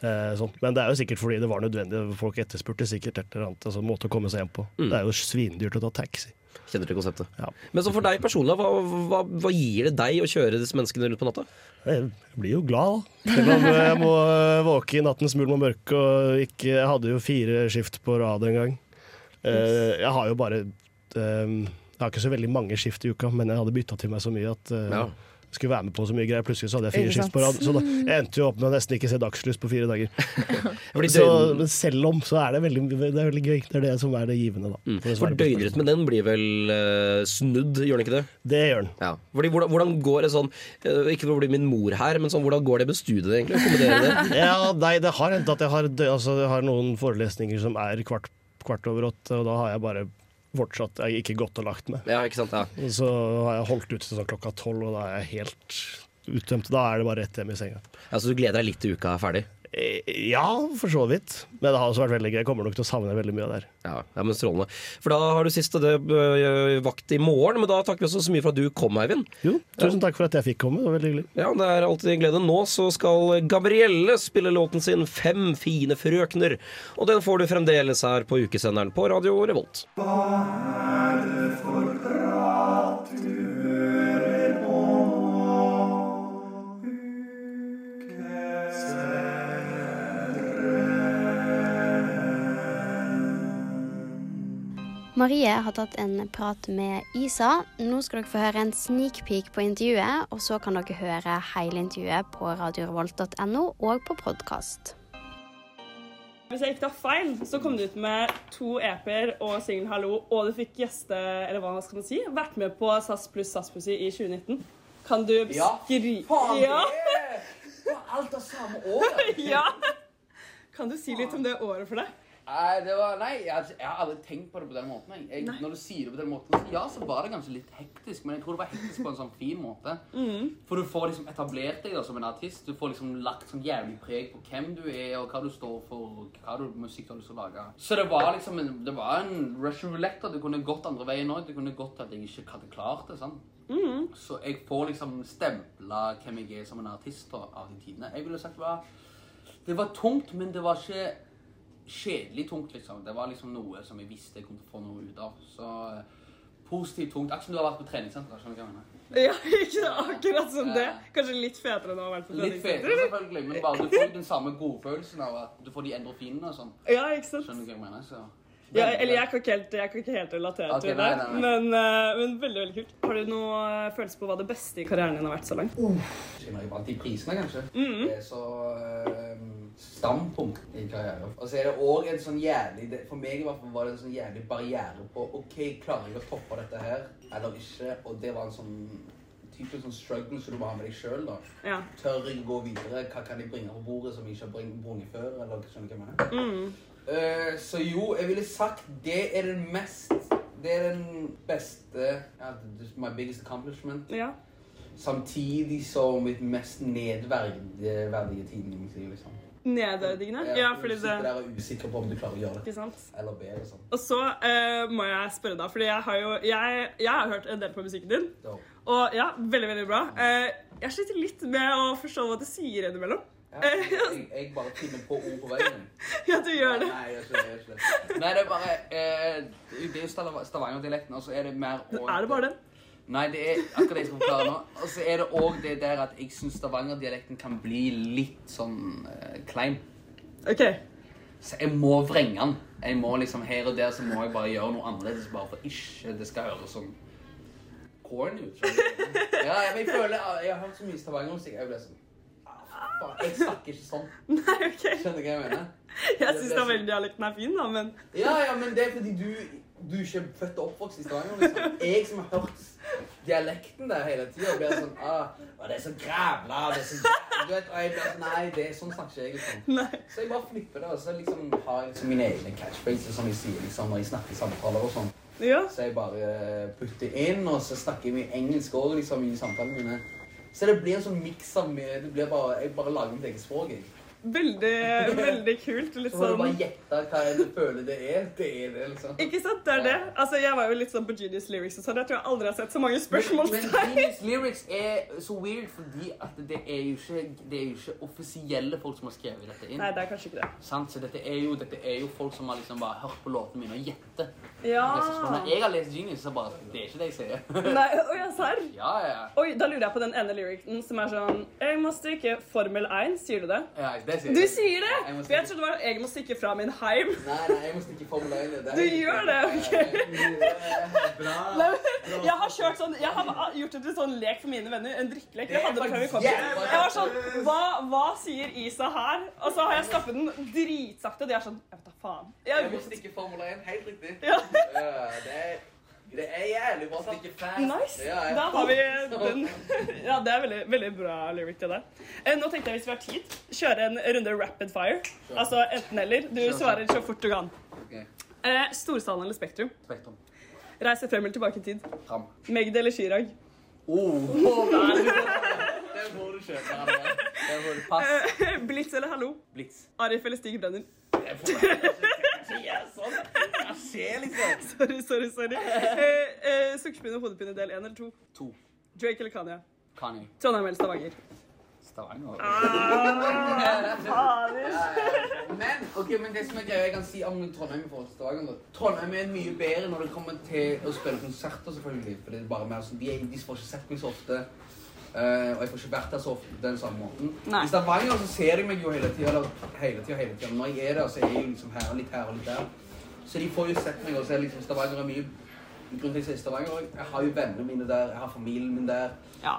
sånn. Men det er jo sikkert fordi det var nødvendig. Folk etterspurte sikkert et eller annet altså, måte å komme seg hjem på. Mm. Det er jo svindyrt å ta taxi. Kjenner til konseptet. Men så for deg personlig, hva, hva, hva gir det deg å kjøre disse menneskene rundt på natta? Jeg blir jo glad, da. Selv om jeg må eh, våke i nattens mulm og mørke. Og ikke, jeg hadde jo fire skift på rad en gang. Eh, jeg har jo bare eh, Jeg har ikke så veldig mange skift i uka, men jeg hadde bytta til meg så mye at eh, Ja. Skulle være med på så mye greier. Plutselig så hadde jeg fire skift på rad. Så da, jeg endte jo opp med å nesten ikke se dagslys på fire dager. Så, men selv om, så er det veldig, det er veldig gøy. Det er det som er det givende, da. Mm. For For døgnrytmen den blir vel uh, snudd, gjør den ikke det? Det gjør den. Ja. Fordi, hvordan, hvordan går det sånn eh, Ikke for å bli min mor her, men sånn, hvordan går det med studiet egentlig? Kommer det? ja, nei, det har hendt at jeg har, altså, jeg har noen forelesninger som er kvart, kvart over åtte, og da har jeg bare fortsatt jeg ikke gått og lagt meg. Ja, ikke sant? Ja. Så har jeg holdt ut til sånn klokka tolv, og da er jeg helt uttømt. Da er det bare rett hjem i senga. Ja, så du gleder deg litt til uka er ferdig? Eh, Ja, for så vidt. Men det har også vært veldig gøy. Jeg kommer nok til å savne veldig mye av det her. Ja, ja, men Strålende. For da har du siste det, øh, vakt i morgen, men da takker vi også så mye for at du kom, Eivind. Jo, tusen takk for at jeg fikk komme. Det var veldig hyggelig. Ja, Det er alltid en glede. Nå så skal Gabrielle spille låten sin 'Fem fine frøkner'. Og den får du fremdeles her på ukesenderen på Radio Revolt. Marie har tatt en prat med Isa. Nå skal dere få høre en sneak peek på intervjuet, og så kan dere høre hele intervjuet på radiorevolt.no og på podkast. Hvis jeg ikke tar feil, så kom du ut med to EP-er og singelen 'Hallo', og du fikk gjeste, eller hva skal man si, vært med på SAS pluss SAS Pussy i 2019. Kan du Ja, faen, ja. det var alt det samme året. ja. Kan du si litt om det året for deg? Nei, det var, nei jeg, jeg har aldri tenkt på det på den måten. Jeg. Jeg, når du sier det på den måten, ja, så var det kanskje litt hektisk, men jeg tror det var hektisk på en sånn fin måte. Mm. For du får liksom etablert deg da, som en artist. Du får liksom lagt sånn jævlig preg på hvem du er, og hva du står for, og hva du, musikk du har lyst til å lage. Så det var liksom en, det var en Russian roulette. Det kunne gått andre veien òg. Det kunne gått at jeg ikke hadde klart det. sant? Mm. Så jeg får liksom stempla hvem jeg er som en artist da, av de tidene. Jeg ville sagt det var, det var tungt, men det var ikke kjedelig tungt, liksom. Det var liksom noe som jeg visste jeg kom til å få noe ut av. Så eh, positivt tungt. Akkurat som du har vært på treningssenter. skjønner du hva jeg mener? Ja, ikke det, akkurat som det. Kanskje litt fetere enn å ha vært på Litt fetere, selvfølgelig, men bare du får den samme godfølelsen av at du får de endorfinene og sånn. Ja, ikke sant? Skjønner du hva jeg mener? Så. Ja, eller jeg kan ikke helt, jeg kan ikke helt relatere okay, til det, nei, nei, nei. Men, eh, men veldig veldig kult. Har du noe eh, følelse på hva det beste i karrieren din har vært så langt? Uh. jeg vant de prisene, kanskje. Det er så eh, stampunkt i karrieren. Og så er det òg en sånn jævlig For meg i hvert fall var det en sånn jævlig barriere på OK, klarer jeg å toppe dette her eller ikke? Og det var en sånn typisk sånn struggle som du må ha med deg sjøl. Ja. Tør jeg gå videre? Hva kan jeg bringe på bordet som jeg ikke har brunget før? Eller skjønner du hva jeg mener? Mm. Uh, så jo, jeg ville sagt det er den mest Det er den beste ja, My biggest accomplishment. Ja. Samtidig som mitt mest nedverdige mitt liksom. Nedverdigende? Ja, ja fordi det er usikker på om du klarer å gjøre det. Ikke sant? Eller sånn. Og så uh, må jeg spørre deg, fordi jeg har jo jeg, jeg har hørt en del på musikken din. Dope. Og ja, veldig, veldig bra. Uh, jeg sliter litt med å forstå hva du sier innimellom. Ja, jeg, jeg bare finner på ord på veien. Ja, du gjør det. Nei, jeg gjør ikke det. Nei, det er bare eh, Det er jo Stavanger- Stavanger-dialekten, og så er det mer og- Er det bare den? Nei, det er akkurat det jeg skal forklare nå. Og så er det òg det der at jeg syns Stavanger-dialekten kan bli litt sånn uh, klein. Ok. Så jeg må vrenge den. Jeg må liksom Her og der så må jeg bare gjøre noe annerledes bare for ikke det skal høres sånn corny ut. Ja, jeg, jeg føler Jeg har hørt så mye Stavanger-musikk. Jeg blir sånn ah, Jeg snakker ikke sånn. Nei, ok. Skjønner du hva jeg mener? Jeg syns veldig dialekten er fin, da, men Ja, ja, men det er fordi du, du ikke er født og oppvokst i Stavanger. liksom. Jeg som har hørt dialekten der hele tida, blir sånn ah, Det er så grævla det er så jævla», du vet, Og jeg blir sånn Nei, det er sånn snakker ikke jeg. Liksom. Så jeg bare flipper det, og så liksom har jeg liksom mine egne catchphrases som jeg sier liksom, når jeg snakker i samtaler og sånn. Så jeg bare putter inn, og så snakker jeg mye engelsk òg liksom, i samtalene mine. Så det blir en sånn miks av mye- Jeg bare lager mitt eget språk. jeg. Veldig, veldig kult. Litt Så må du bare sånn gjette hva jeg føler det er. Det er det, liksom. Ikke sant? Det er det. Altså, Jeg var jo litt sånn på Genius Lyrics og sånn. Jeg tror jeg aldri har sett så mange Men, spørsmålstegn. men Genius Lyrics er så weird fordi at det er jo ikke, det er jo ikke offisielle folk som har skrevet dette inn. Nei, det er kanskje ikke det. Sant? Så dette er, jo, dette er jo folk som har liksom bare hørt på låtene mine og gjettet. Ja. Når jeg har lest Genius, så bare Det er ikke det jeg sier. Nei, Oi, serr? Ja, ja. Oi, Da lurer jeg på den ene lyricen som er sånn Jeg må stryke Formel 1. Sier du det? ja det sier Du jeg. sier det? Jeg For jeg trodde det var Jeg må stikke fra min heim. Nei, nei, jeg må stikke 1. Det er- Du gjør det, ok. Bra. Nei, Jeg har kjørt sånn Jeg har gjort det til sånn lek for mine venner. En drikkelek. Jeg hadde det før vi kom hit. Jeg var sånn hva, hva sier Isa her? Og så har jeg skaffet den dritsakte, og de er sånn Jeg vet da faen. Jeg må stikke fra Formel 1. Helt riktig. Ja. Ja, det, er, det er jævlig bra å stikke fast. Nice. Ja. Da har vi den. Ja, det er veldig, veldig bra lyric til det. Eh, Nå tenkte jeg hvis vi har tid, kjøre en runde rapid fire. Altså enten-eller. Du Kjør, kjør. svarer så fort du kan. Okay. Eh, Storsalen eller Spektrum? Spektrum. Reise frem eller tilbake i tid? Fram. Magd eller Chirag? Oh, det må du kjøpe. Den Det må du passe. Eh, Blitz eller Hallo? Blitz. Arif eller Stig Brenner? sånn. Jeg ser liksom. Sorry, sorry. sorry. Eh, eh, Sukkerpinne og hodepine del én eller to? To. Drake eller Kanye? Kanye. Trondheim eller Stavanger? Stavanger. fader. Men, ok, men det som er greia jeg kan si om Trondheim i forhold til Stavanger. Trondheim er mye bedre når det kommer til å spille konserter, selvfølgelig. For det er bare mer sånn, de, de får ikke sett meg så ofte. eh, og jeg får ikke vært der så ofte den samme måten. Nei. I Stavanger så ser de meg jo hele tida. Hele tida, hele tida. Når jeg er der, så er jeg liksom her, litt her og litt der. Så de får jo sett meg, og så er liksom Stavanger er mye grunn til at jeg Stavanger òg. Jeg har jo vennene mine der, jeg har familien min der.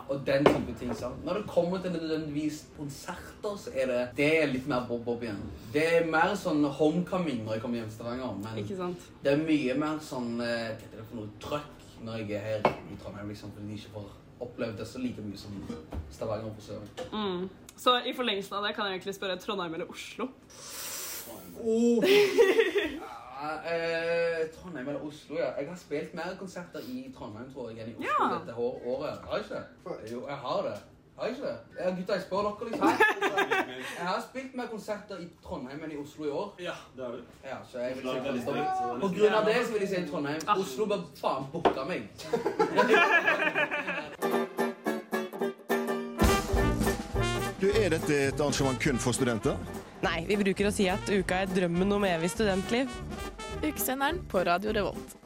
Og den type ting. sant? Når det kommer til nødvendigvis konserter, så er det det er litt mer bob-bob igjen. Det er mer sånn homecoming når jeg kommer hjem til Stavanger. Men Ikke sant? det er mye mer sånn eh, Hva heter det for noe trøkk når jeg er her i Trondheim, liksom, fordi de ikke får opplevd det så like mye som Stavanger på Søren. Mm. Så i forlengelsen av det kan jeg egentlig spørre Trondheim eller Oslo? Oh. Eh, Trondheim eller Oslo, ja. Jeg har spilt mer konserter i Trondheim tror jeg, enn i Oslo Ja. dette hår- året. Har jeg ikke? Jo, jeg har det. Har jeg ikke det? Ja, gutta, jeg spør dere liksom. Jeg har spilt mer konserter i Trondheim enn i Oslo i år. Ja, det har du. Ja, så jeg vil si Trondheim. På grunn av det så vil jeg si Trondheim. Oslo bør faen booke meg. Er dette et arrangement kun for studenter? Nei, vi bruker å si at uka er drømmen om evig studentliv. Ukesenderen på Radio Revolt.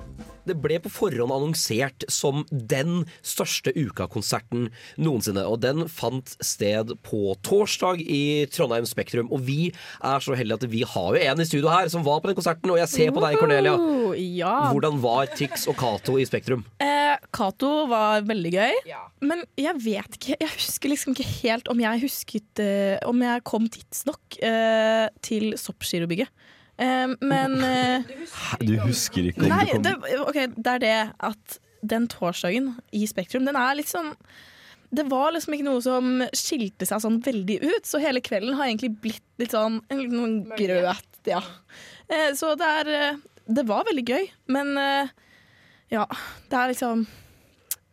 Det ble på forhånd annonsert som den største ukakonserten noensinne. Og den fant sted på torsdag i Trondheim Spektrum. Og vi er så heldige at vi har jo en i studio her som var på den konserten, og jeg ser på deg, Cornelia. Ja. Hvordan var Tix og Cato i Spektrum? Eh, Cato var veldig gøy, men jeg vet ikke Jeg husker liksom ikke helt om jeg husket eh, Om jeg kom tidsnok eh, til soppgirobygget. Eh, men eh, Du husker ikke om Nei, du kom det, ok, det er det at den torsdagen i Spektrum, den er litt sånn det var liksom ikke noe som skilte seg sånn veldig ut, så hele kvelden har egentlig blitt litt sånn en liten sånn grøt, ja. Eh, så det er eh, Det var veldig gøy, men ja, det er liksom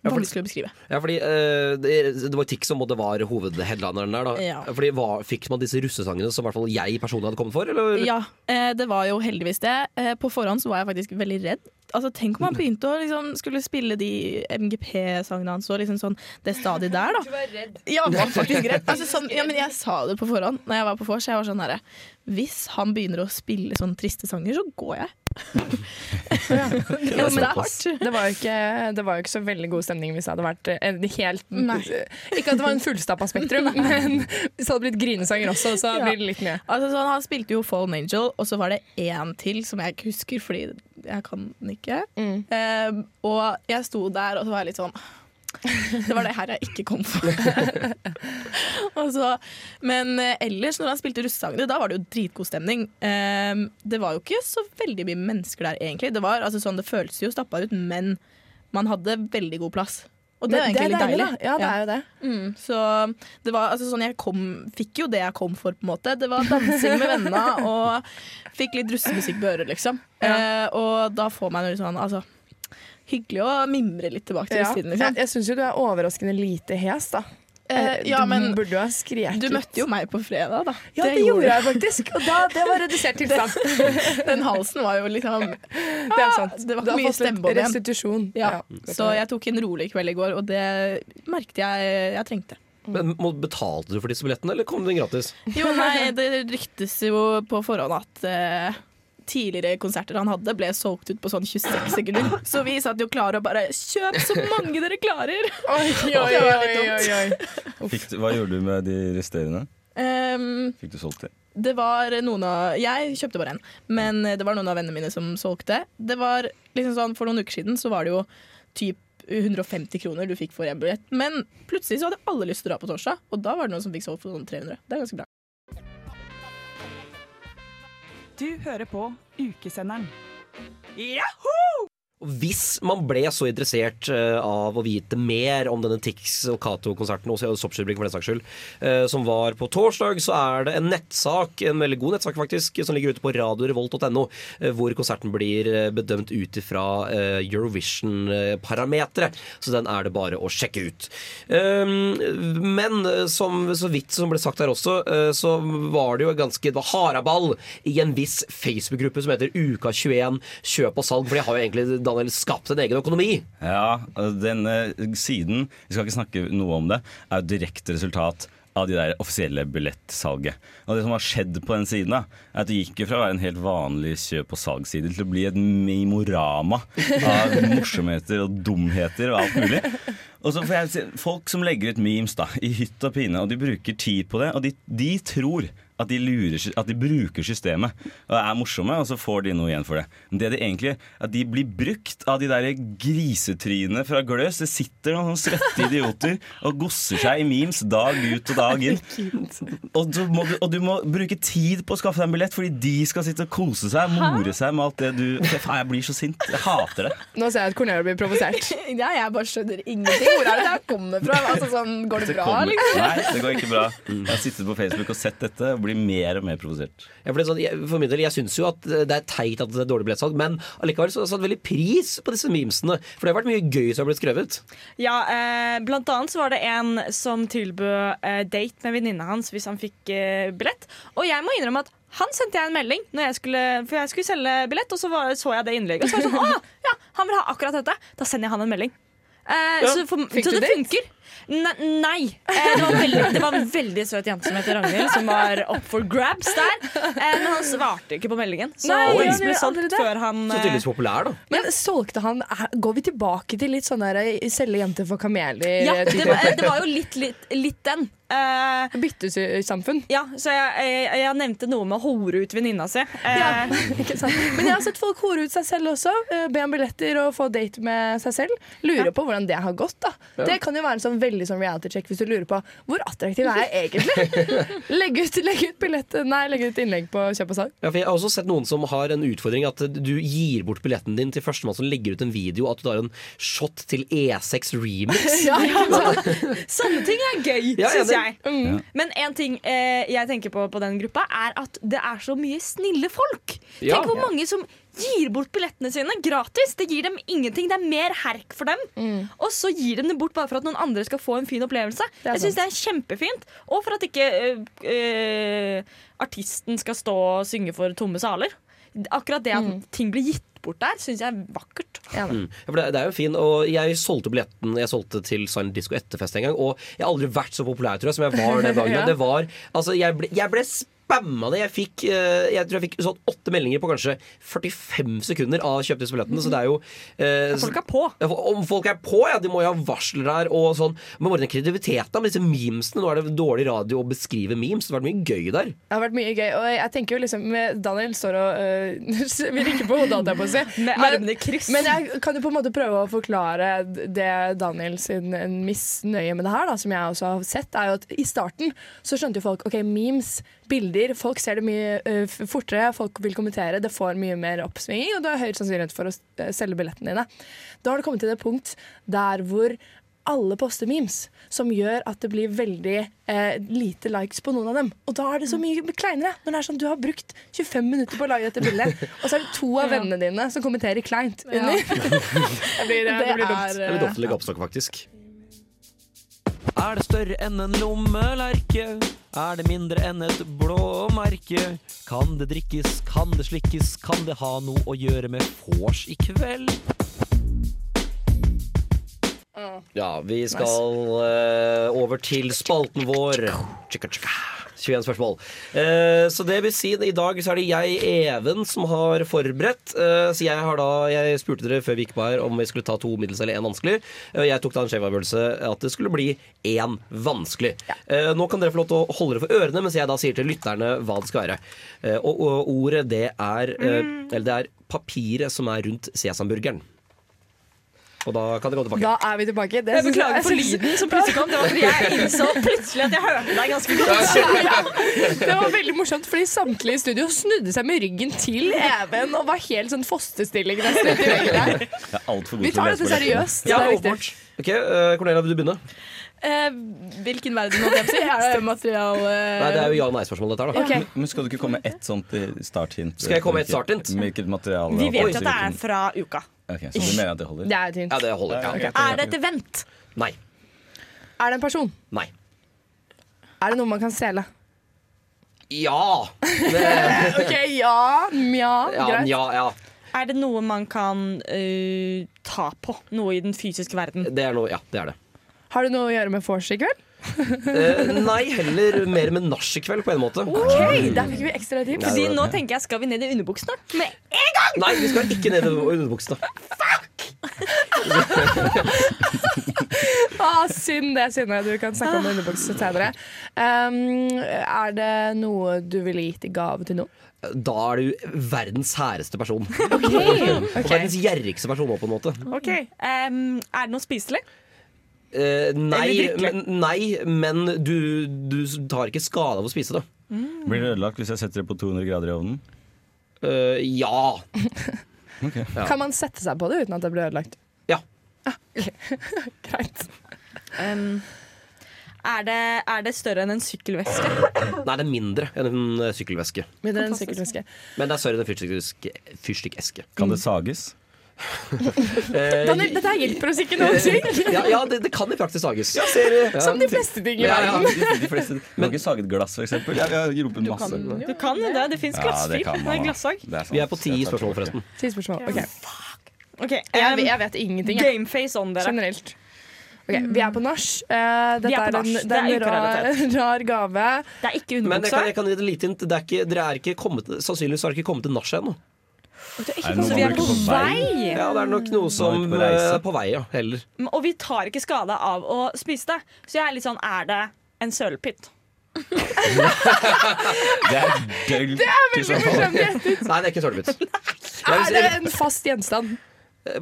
Ja, fordi- vanskelig å beskrive. Ja, fordi uh, det, det var Tix som var hovedheadlineren der. da Ja. Fordi hva, Fikk man disse russesangene som i hvert fall jeg personlig hadde kommet for? Eller? Ja, uh, det var jo heldigvis det. Uh, på forhånd så var jeg faktisk veldig redd. Altså, tenk om han begynte å liksom, skulle spille de MGP-sangene hans og liksom sånn det stadiet der, da. Du var redd. Ja, var faktisk redd. Altså, sånn, ja, men jeg sa det på forhånd Når jeg var på vors. Jeg var sånn herre Hvis han begynner å spille sånne triste sanger, så går jeg. Ja, men det er hardt. Det var, jo ikke, det var jo ikke så veldig god stemning hvis det hadde vært en helt Nei. Ikke at det var en fullstappa Spektrum, men hvis det hadde blitt grinesanger også, så blir det litt mye. Altså, sånn, han spilte jo Fallen Angel, og så var det én til som jeg ikke husker fordi jeg kan den ikke. Eh, og jeg sto der, og så var jeg litt sånn Det var det her jeg ikke kom for. og så, men eh, ellers, når han spilte russesangene, da var det jo dritgod stemning. Eh, det var jo ikke så veldig mye mennesker der, egentlig. Det, var, altså, sånn, det føltes jo stappa ut, men man hadde veldig god plass. Og det egentlig det er litt deilig, deilig. da. Ja, det er jo det. Mm, så det var altså sånn jeg kom, fikk jo det jeg kom for, på en måte. Det var dansing med venner og fikk litt russemusikk på øret, liksom. Eh, og da får man jo litt sånn altså, Hyggelig å mimre litt tilbake til Ja. Liksom. Jeg, jeg syns jo du er overraskende lite hes, da. Eh, ja, du men burde jo ha skreket Du møtte jo meg på fredag, da. Ja, det, gjorde jeg faktisk. Og da, det var redusert tilstand. Den halsen var jo liksom Det er sant. Det var ikke mye stemmebånd igjen. restitusjon. Ja. Ja. Så jeg tok en rolig kveld i går, og det merket jeg jeg trengte. Men Betalte du for disse billettene, eller kom den gratis? Jo, nei, det ryktes jo på forhånd at eh, tidligere konserter han hadde, ble solgt ut på sånn 26 sekunder. Så vi satt jo klare og bare Kjøp så mange dere klarer! Oi, oi, oi, oi, oi. Fikk Hva gjorde du med de resterende? Um, Fikk du solgt det? det var noen av Jeg kjøpte bare en, men det var noen av vennene mine som solgte. Det var liksom sånn, For noen uker siden så var det jo typ 150 kroner du fikk for en billett. Men plutselig så hadde alle lyst til å dra på torsdag, og da var det noen som fikk solgt for sånn 300. Det er ganske bra. Du hører på Ukesenderen. Og Hvis man ble så interessert eh, av å vite mer om denne Tix og Cato-konserten, og Soppskyrblikk for den saks skyld, eh, som var på torsdag, så er det en nettsak, en veldig god nettsak faktisk, som ligger ute på radiorevolt.no, eh, hvor konserten blir bedømt ut ifra eh, Eurovision-parametere. Så den er det bare å sjekke ut. Um, Men som så vidt som ble sagt her også, så var det jo ganske det var haraball i en viss Facebook-gruppe som heter Uka21 kjøp og salg, for de har jo egentlig Daniel, skapt en egen økonomi. Ja, denne siden, vi skal ikke snakke noe om det, er jo direkte resultat av de der offisielle billettsalget. Og det som har skjedd på den siden, da, er at det gikk fra å være en helt vanlig kjøp- og salgsside til å bli et memorama av morsomheter og dumheter og alt mulig. Og så får jeg se, Folk som legger ut memes da, i hytt og pine, og de bruker tid på det, og de, de tror at de, lurer, at de bruker systemet og er morsomme, og så får de noe igjen for det. Men det de egentlig at de blir brukt av de der grisetrynene fra Gløs. Det sitter noen svette idioter og gosser seg i memes dag ut og dag inn. Og du, må, og du må bruke tid på å skaffe deg en billett, fordi de skal sitte og kose seg, more seg med alt det du Faen, jeg blir så sint. Jeg hater det. Nå ser jeg at Cornelia blir provosert. Ja, jeg bare skjønner ingenting. Hvor er det det kommer fra? Altså, sånn, går det Det bra, kommer- liksom? Nei, det går ikke bra. Jeg har sittet på Facebook og sett dette og blir mer og mer provosert. Ja, for det sånn, jeg, for min del, jeg syns jo at det er teit at det er dårlig billettsalg, men allikevel så har satt veldig pris på disse memesene. For det har vært mye gøy som har blitt skrevet. Ja, eh, blant annet så var det en som tilbød eh, date med venninna hans hvis han fikk eh, billett. Og jeg må innrømme at han sendte jeg en melding, når jeg skulle, for jeg skulle selge billett. Og så var, så jeg det innlegget, og så var jeg sånn Å, ja, han vil ha akkurat dette. Da sender jeg han en melding. Eh, Ja. så, for, så det funker. Ne nei. Eh, det, var veldig, det var en veldig søt jente som heter Ragnhild, som var up for grabs der. Eh, men han svarte ikke på meldingen, så Nei, han ble solgt før han Så eh, tydeligvis populær, da. Men solgte han er- Går vi tilbake til litt sånn der eh, selge jenter for kameler? Ja, eh, det var, det var jo litt, litt, litt den. Uh, Byttesamfunn. Ja, så jeg, jeg, jeg nevnte noe med å hore ut venninna si. Uh, Ja, ikke sant? Men jeg har sett folk hore ut seg selv også. Uh, Be om billetter og få date med seg selv. Lurer på hvordan det har gått. da Ja. Det kan jo være en sånn veldig sånn reality check hvis du lurer på hvor attraktiv er jeg egentlig. Legg ut, legg ut, billett, nei, legg ut innlegg på kjøp og salg. Ja, for jeg har også sett noen som har en utfordring at du gir bort billetten din til førstemann som legger ut en video, at du tar en shot til E6 remix. Ja, ja, Sånne ting er gøy, Ja, syns enig. Jeg. Mm. Men en ting eh, jeg tenker på på den gruppa, er at det er så mye snille folk. Ja. Tenk hvor mange som gir bort billettene sine gratis. Det gir dem ingenting. Det er mer herk for dem. Mm. Og så gir de det bort bare for at noen andre skal få en fin opplevelse. jeg syns det er kjempefint. Og for at ikke øh, øh, artisten skal stå og synge for tomme saler. Akkurat det at Mm. ting blir gitt bort der, syns jeg er vakkert. Mm. Ja, for det, det er jo fin, og Jeg solgte billetten Jeg solgte til Silent Disco etterfest en gang. Og jeg har aldri vært så populær tror jeg, som jeg var den gangen. Ja. Det var, altså, jeg ble, jeg ble spamma det. Jeg fikk, eh, jeg tror jeg fikk sånn åtte meldinger på kanskje 45 sekunder av kjøpte disse billettene. Så det er jo eh, Folk er på. Om folk er på, ja, de må jo ha varsler der og sånn. Men bare den kreativiteten med disse memesene. Nå er det dårlig radio å beskrive memes. Det har vært mye gøy der. Det har vært mye gøy. Og jeg tenker jo liksom Daniel står og øh, Vi rikker på hodet, holdt jeg på å si. Med Men- armene i kryss. Men jeg kan jo på en måte prøve å forklare det Daniel sin en misnøye med det her, da, som jeg også har sett, er jo at i starten så skjønte jo folk OK, memes, bilder, folk ser det mye øh, fortere, folk vil kommentere, det får mye mer oppsvinging, og du har høyere sannsynlighet for å øh, selge billettene dine. Da har du kommet til et punkt der hvor alle poster memes, som gjør at det blir veldig eh, lite likes på noen av dem. Og da er det så mye kleinere. Når det er sånn Du har brukt 25 minutter på å lage dette bildet, og så er det to av Ja. vennene dine som kommenterer kleint Ja. det blir, det, Det blir dumt. er, Det blir legge oppstokk, faktisk. Er det større enn en lommelerke? Er det mindre enn et blåmerke? Kan det drikkes, kan det slikkes, kan det ha noe å gjøre med vors i kveld? Ja, vi skal eh, over til spalten vår. Tjekka, tjekka. 21 spørsmål. Eh, så det vil si, i dag så er det jeg, Even, som har forberedt. Eh, så jeg har da Jeg spurte dere før vi gikk på her om vi skulle ta to middels eller én vanskelig. Eh, jeg tok da en skjev avgjørelse at det skulle bli én vanskelig. Eh, nå kan dere få lov til å holde dere for ørene mens jeg da sier til lytterne hva det skal være. Eh, og, og ordet, det er mm. Eller det er papiret som er rundt sesamburgeren. Og da kan dere gå tilbake. Da er vi tilbake. Det Jeg beklager jeg for lyden som plutselig kom. Det var fordi jeg innså plutselig at jeg hørte deg ganske godt. ja, det var veldig morsomt, fordi samtlige i studio snudde seg med ryggen til Even og var helt sånn fosterstilling nesten ut veggen der. Jeg er altfor god Vi tar dette seriøst. Ja, det er. Ok, eh, Cornelia, vil du begynne? Eh, hvilken verden, holdt jeg på å si? Er det materiale Nei, Det er jo ja- og nei-spørsmål, dette her. da Okay. Men skal du ikke komme med ett sånt eh, starthint? Skal jeg komme med et starthint? Hvilket materiale? Vi vet jo at det er fra uka. Ok, Så du mener at det holder? Det er tynt. Ja, det holder. Ja. okay. Er det et event? Nei. Er det en person? Nei. Er det noe man kan stjele? Ja! Det, OK, ja. Mja. ja, Greit. ja, ja. Er det noe man kan øh, ta på? Noe i den fysiske verden? Det er noe, ja, det er det. Har det noe å gjøre med vors i kveld? Eh, nei, heller mer med nach på en måte. OK, der fikk vi ekstra tips. Fordi nå tenker jeg, Skal vi ned i underbuksene? Med en gang! Nei, vi skal ikke ned i underbuksene. Ah, synd det, Synne. Du kan snakke om underbukser senere. Um, er det noe du ville gitt i gave til noen? Da er du verdens hæreste person. ok. Og verdens gjerrigste person òg, på en måte. Ok, um, Er det noe spiselig? Eh, nei, men, nei, men du, du tar ikke skade av å spise det. Blir det ødelagt hvis jeg setter det på 200 grader i ovnen? Uh, ja. okay. Ja. Kan man sette seg på det uten at det blir ødelagt? Ja. Greit. Um, er, det, er det større enn en sykkelveske? Nei, det er mindre enn en eh, sykkelveske. Mindre enn en sykkelveske. Men det er større enn en fyrstikkeske- fyrstikkeske. Kan det sages? Eh, Daniel, dette hjelper oss ikke noen ting. ja, ja det, det kan i praksis sages. Ja, ser du? Ja. Som de fleste ting i Ja, ja, verden. de, fleste. Men, Du kan ikke sage et glass, for eksempel. Jeg, jeg roper masse. Du kan det. Det fins glassfil. Det er glassag. Vi er på ti spørsmål, forresten. Ti spørsmål. ok. Ok, Jeg, em, vet- jeg vet ingenting. jeg. Gameface on dere. Generelt. Okay, Vi er på nach. Uh, dette er på er, en, det er er en rar, rar gave. Det er ikke Men jeg kan, jeg kan gi et lite hint. Det er ikke, dere er ikke kommet, sannsynligvis har dere ikke kommet til nachet ennå. Er det Så vi er på vei. Ja, det er nok noe som på reise. eh, er på vei, ja. Heller. Og vi tar ikke skade av å spise det. Så jeg er litt sånn Er det en sølepytt? Det er dølt Det er i så veldig fall. morsomt gjettet. Nei, det er ikke sølepytt. Er det en fast gjenstand?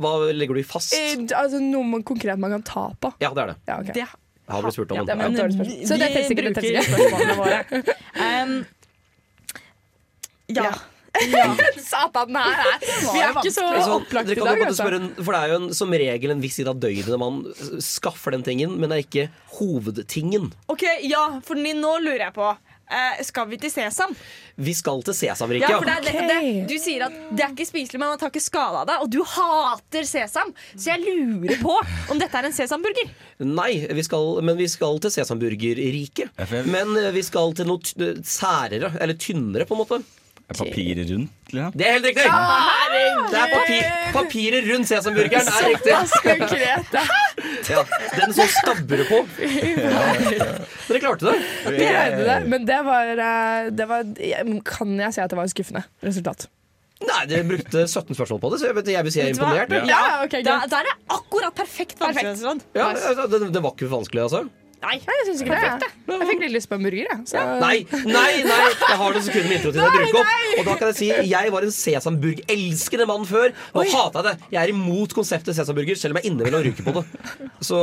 Hva legger du i fast? Eh, altså Noe man konkret man kan ta på? Ja, det er det. Ja, ok. Det Jeg har blitt spurt om Ja, den. det er et dårlig spørsmål. Så det teller ikke, det teller bruker ikke. spørsmålene våre. Um, ja. Satan, den her er Vi er ikke så Det sånn, opplagt i dag, altså. for det er jo en, som regel en viss tid av døgnet man skaffer den tingen, men det er ikke hovedtingen. OK, ja, for nå lurer jeg på Uh, Skal vi til Sesam? Vi skal til Sesamriket. Ja, for det er nettopp det. Du sier at det er ikke spiselig, men man tar ikke skade av det. Og du hater sesam, så jeg lurer på om dette er en sesamburger. Nei, vi skal, men vi skal til sesamburgerriket. Men eh, vi skal til noe særere, eller tynnere, på en måte. Er papiret rundt? Liksom? Det er helt riktig! Det er papir, papiret rundt sesamburgeren er riktig. Konkret. Ja, den som stabber på. Dere klarte det. Vi det, men det var, eh, det var Kan jeg si at det var et skuffende resultat? Nei, dere brukte 17 spørsmål på det, så jeg, vet, jeg vil si jeg er imponert. Ja, okay. Da, da er det akkurat perfekt perfekt. Ja, altså, det, det var ikke vanskelig, altså. Nei, jeg syns ikke det. Jeg fikk litt lyst på en burger. Jeg, så. Nei, nei, nei! Jeg har noen sekunder med introtid å bruke opp. Og da kan jeg si jeg var en sesamburg-elskende mann før. Og hater det. Jeg er imot konseptet sesamburger, selv om jeg innimellom ryker på det. Så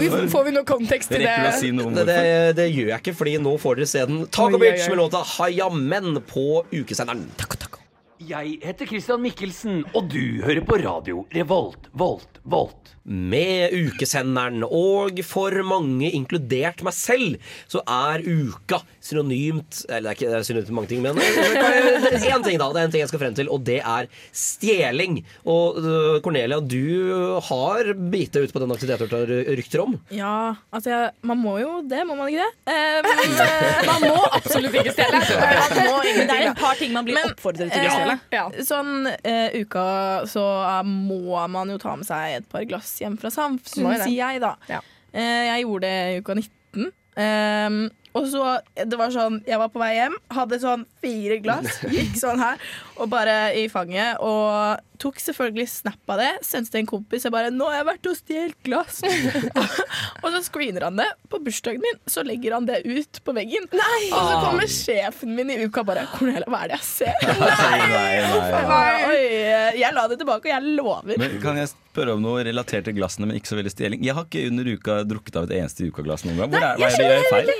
Vi, får vi noe kontekst til det? det, det, det gjør jeg ikke, Fordi nå får dere se den. Taco Bitch oi, oi. med låta Hayamen på ukesenderen. Jeg heter Christian Mikkelsen, og du hører på radio Revolt, Volt, Volt. Med ukesenderen, og for mange, inkludert meg selv, så er uka synonymt Eller det er ikke det er synonymt til mange ting, men én ting, da. Det er en ting jeg skal frem til, og det er stjeling. Og øh, Cornelia, du har bitt deg ut på den aktiviteten du har rykter om. Ja, altså jeg, man må jo det, må man ikke det? Eh, men, eh, Man må absolutt ikke stjele. Men det er et par ting man blir oppfordret til å Eh, stjele. Sånn eh, uka så må man jo ta med seg et par glass hjem fra Samfunn, sier jeg da. Eh, jeg gjorde det i uka 19. Ehm, og så, det var sånn, Jeg var på vei hjem, hadde sånn fire glass, gikk sånn her, og bare i fanget. Og tok selvfølgelig snap av det. Sendte til en kompis. Jeg bare 'Nå har jeg vært og stjålet glass'. og så screener han det. På bursdagen min så legger han det ut på veggen. Og så kommer sjefen min i uka bare 'Cornelia, hva er det jeg ser?' Nei, nei, Jeg nei. Oi, jeg la det tilbake, og jeg lover. Men Kan jeg spørre om noe relatert til glassene, men ikke så veldig stjeling? Jeg har ikke under uka drukket av et eneste ukaglass noen gang. Hvor er, hva er det jeg gjør feil?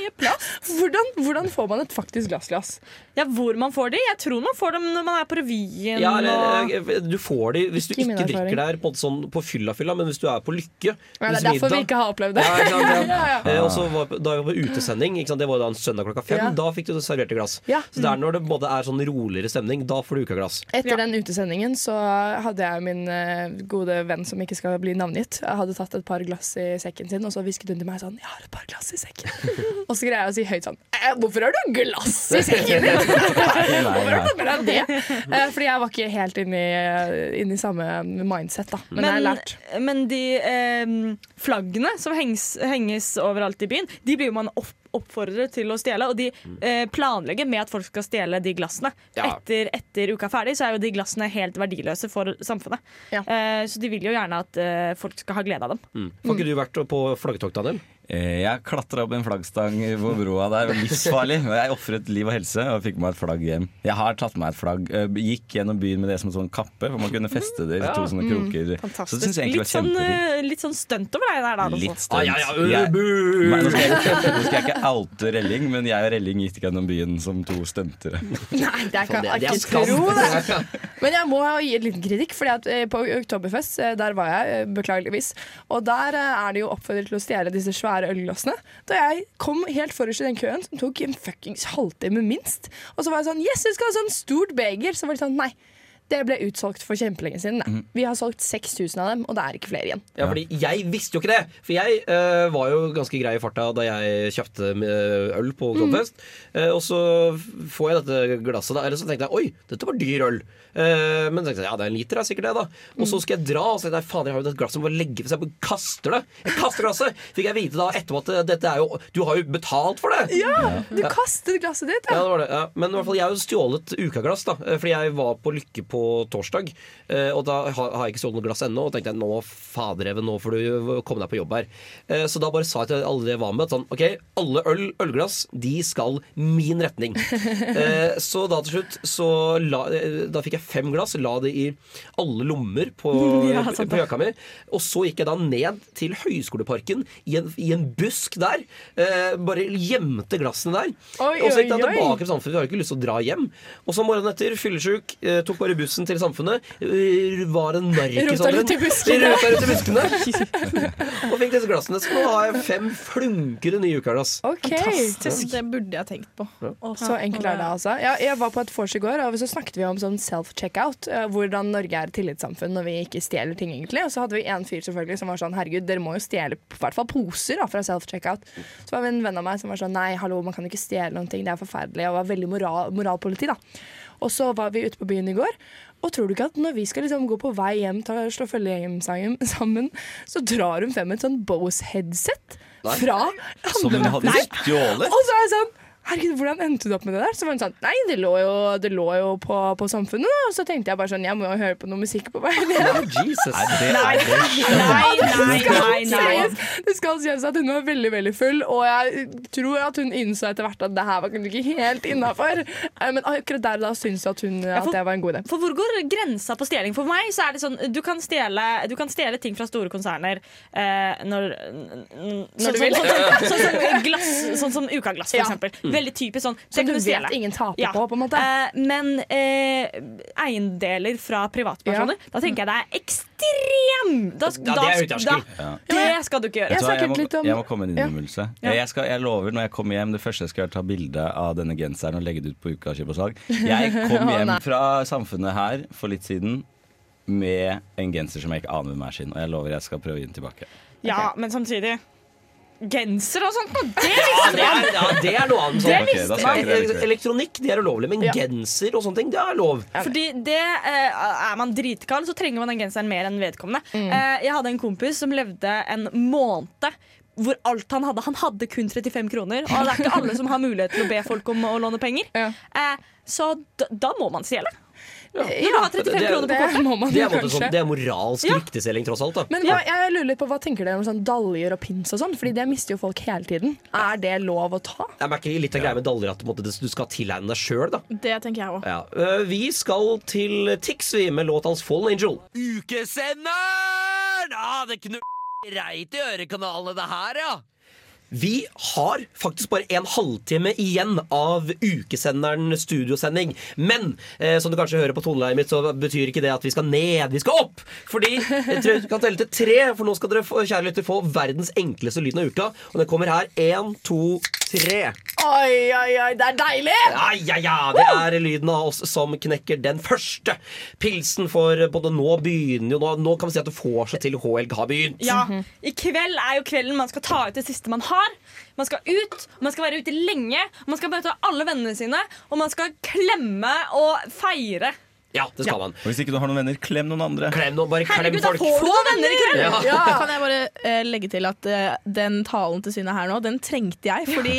Hvordan, hvordan får man et faktisk glassglass? Ja, Hvor man får de? Jeg tror man får dem når man er på revyen. Ja, og... du får de hvis du Ikke ikke drikker der på, sånn, på fylla-fylla, men hvis du er på Lykke Ja, det er derfor derfor vi ikke har opplevd det. Ja, ja. Ja, ja. Eh, og så var, da vi var på utesending, ikke sant? det var da en søndag klokka fem, Ja. da fikk du servert et glass. Ja. Så det er når det både er sånn roligere stemning, da får du ukaglass. Etter den utesendingen så hadde jeg min eh, gode venn som ikke skal bli navngitt, jeg hadde tatt et par glass i sekken sin, og så hvisket hun til meg sånn 'Jeg har et par glass i sekken'. og så greier jeg å si høyt sånn «Eh, 'Hvorfor har du glass i sekken din?' Hvorfor har du med deg det? Eh, fordi jeg var ikke helt inne i, inn i samme mindset, da. Men, jeg har lært. men de eh, flaggene som henges, henges overalt i byen, de blir jo man opp, oppfordret til å stjele. Og de eh, planlegger med at folk skal stjele de glassene. Ja. Etter, etter uka er ferdig, så er jo de glassene helt verdiløse for samfunnet. Eh, så de vil jo gjerne at eh, folk skal ha glede av dem. Mm. Har ikke du vært på flaggtokta Daniel? Eh, Jeg klatra opp en flaggstang på broa der. Livsfarlig. Men Jeg ofret liv og helse og fikk meg et flagg hjem. Jeg har tatt meg et flagg. eh, Gikk gjennom byen med det som en sånn kappe, for man kunne feste det i to sånne Mm. kroker. Så det synes jeg egentlig Litt var sånn, kjempefint. eh, litt sånn stunt over deg der, da. altså. Litt stunt. Ah, ja, ja, Jeg- Nei, nå, skal jeg, ikke- nå skal jeg ikke oute Relling, men jeg og Relling gikk gjennom byen som to stuntere. Nei, det kan jeg ikke tro det. Men jeg må gi en liten kritikk, Fordi på Oktoberfest der var jeg, beklageligvis. Og der er det jo oppfordret til å stjele disse svære ølglassene. Da jeg kom helt forrest i den køen, som tok en fuckings halvtime minst, og så var jeg sånn Yes, jeg skal ha sånn stort beger! Så var det sånn Nei. Det ble utsolgt for kjempelenge siden. Mm. Vi har solgt 6000 av dem, og det er ikke flere igjen. Ja, fordi Jeg visste jo ikke det. For jeg uh, var jo ganske grei i farta da jeg kjøpte eh, øl på Contest. Mm. Uh, og så får jeg dette glasset, da. Eller så tenkte jeg oi, dette var dyr øl. Uh, men så tenkte jeg, ja, det er en liter, er sikkert det, da. Og så skal jeg dra, og så tenkte jeg faen, jeg har jo dette glasset, må bare legge seg, jeg kaster det. Jeg kaster glasset. Fikk jeg vite da etterpå at eh, dette er jo Du har jo betalt for det! Ja, du kastet glasset ditt. Ja, det var det. Ja. Men i hvert fall, jeg har jo stjålet ukaglass, da. eh, Fordi jeg var på Lykke på torsdag. eh, Og da har har jeg ikke stjålet noe glass ennå. Og tenkte jeg nå, fadereven, nå får du komme deg på jobb her. Eh, Så da bare sa jeg til alle jeg var med, at sånn OK, alle øl, ølglass, de skal min retning. Eh, Så da til slutt så la, Da fikk jeg fem glass, la det i alle lommer på, Ja, på jakka mi. Og så gikk jeg da ned til Høgskoleparken i en, i en busk der. Eh, bare gjemte glassene der. Oi, og så gikk jeg tilbake til samfunnet. Jeg har ikke lyst til å dra hjem. Og så morgenen etter, fyllesyk, tok bare bussen til samfunnet. eh, Var en narkis. Rota rundt i buskene. Og fikk disse glassene. Så nå har jeg fem flunkende nye ukaglass. Okay. Fantastisk. Det burde jeg tenkt på. Ja. Så enkelt er det, altså. Ja, jeg var på et vors i går, og så snakket vi om sånn self-checkout. eh, Hvordan Norge er et tillitssamfunn når vi ikke stjeler ting, egentlig. Og så hadde vi en fyr selvfølgelig som var sånn herregud, dere må jo stjele i hvert fall poser da, fra self-checkout. Så var det en venn av meg som var sånn nei, hallo, man kan ikke stjele noen ting, det er forferdelig. Og var veldig moral, moralpoliti, da. Og så var vi ute på byen i går. Og tror du ikke at når vi skal liksom gå på vei hjem å slå følge hjem sammen, så drar hun frem et sånn Bose-headset fra fra Som hun hadde stjålet? Og så er jeg sånn Herregud, hvordan endte du opp med det der? Så var hun sånn Nei, det lå jo, det lå jo på, på samfunnet, da. Og så tenkte jeg bare sånn Jeg må jo høre på noe musikk på vei ned. Jesus. Nei, det Nei, nei, nei, nei, nei. Det skal sies at hun var veldig veldig full, og jeg tror at hun innså etter hvert at det her var kanskje ikke helt innafor. Men akkurat der og da syns jeg at, hun, at det var en god idé. For hvor går grensa på stjeling? For meg så er det sånn Du kan stjele, du kan stjele ting fra store konserner eh, når, Når sånn, du vil. Sånn, sånn, sånn, som glass, sånn som Ukaglass, for Ja. eksempel. Mm. Veldig typisk sånn. Som du vet ingen taper på, på en måte. Uh, men uh, eiendeler fra privatpersoner, da tenker jeg det er ekstrem da, Ja, det er uterskel. Ja. Det skal du ikke gjøre. Jeg, jeg, må, jeg må komme med en Ja. innrømmelse. Ja. Jeg, skal, jeg lover når jeg kommer hjem, det første jeg skal gjøre, ta bilde av denne genseren og legge det ut på Uka kjøp og salg. Jeg kom hjem fra Samfunnet her for litt siden med en genser som jeg ikke aner hvem er sin, og jeg lover jeg skal prøve å gi den tilbake. Ja, men samtidig Genser og sånt, det visste det er, man! ja, det er noe annet. Det sånn. visste jeg. Elektronikk det er ulovlig, men genser og sånne ting, det er lov. Fordi det eh, Er man dritkald, så trenger man den genseren mer enn vedkommende. Mm. Eh, jeg hadde en kompis som levde en måned hvor alt han hadde Han hadde kun 35 kroner, og det er ikke alle som har mulighet til å be folk om å låne penger. Eh, så da, da må man stjele. Når du har 35 er- kroner på det kortet. må man Det jo er, måte kanskje. sånn, det er moralsk Ja. riktigselling, tross alt. da Men hva, jeg lurer litt på, hva tenker dere om sånn daljer og pins og sånn? Fordi det mister jo folk hele tiden. Er det lov å ta? Jeg merker litt av greia med daljer at på en måte, du skal tilegne deg sjøl. Det tenker jeg òg. Ja. Eh, Vi skal til Tix vi, med låta hans 'Fallen Angel'. Ukesenderen! Ah, det knu... reit i ørekanalene, det her, ja. Vi har faktisk bare en halvtime igjen av ukesenderen studiosending. Men eh, som du kanskje hører på toneleiet mitt, så betyr ikke det at vi skal ned. Vi skal opp! Fordi jeg tror vi kan telle til tre, for nå skal dere få, kjære lytter, få verdens enkleste lyden av uka. Og den kommer her. Én, to, tre. Oi, oi, oi, det er deilig! Ja, ja, ja, Det er lyden av oss som knekker den første pilsen for både nå begynner jo Nå, nå kan vi si at det får seg til H-helg har begynt. Ja, I kveld er jo kvelden man skal ta ut det siste man har. Man skal ut, man skal være ute lenge, man skal møte alle vennene sine, og man skal klemme og feire. Ja, det skal man. Og hvis ikke du har noen venner, klem noen andre. Klem noen, bare klem Herregud, da folk. får du venner i kveld! Ja. Ja. Kan jeg bare eh, legge til at eh, den talen til Synne her nå, den trengte jeg. Fordi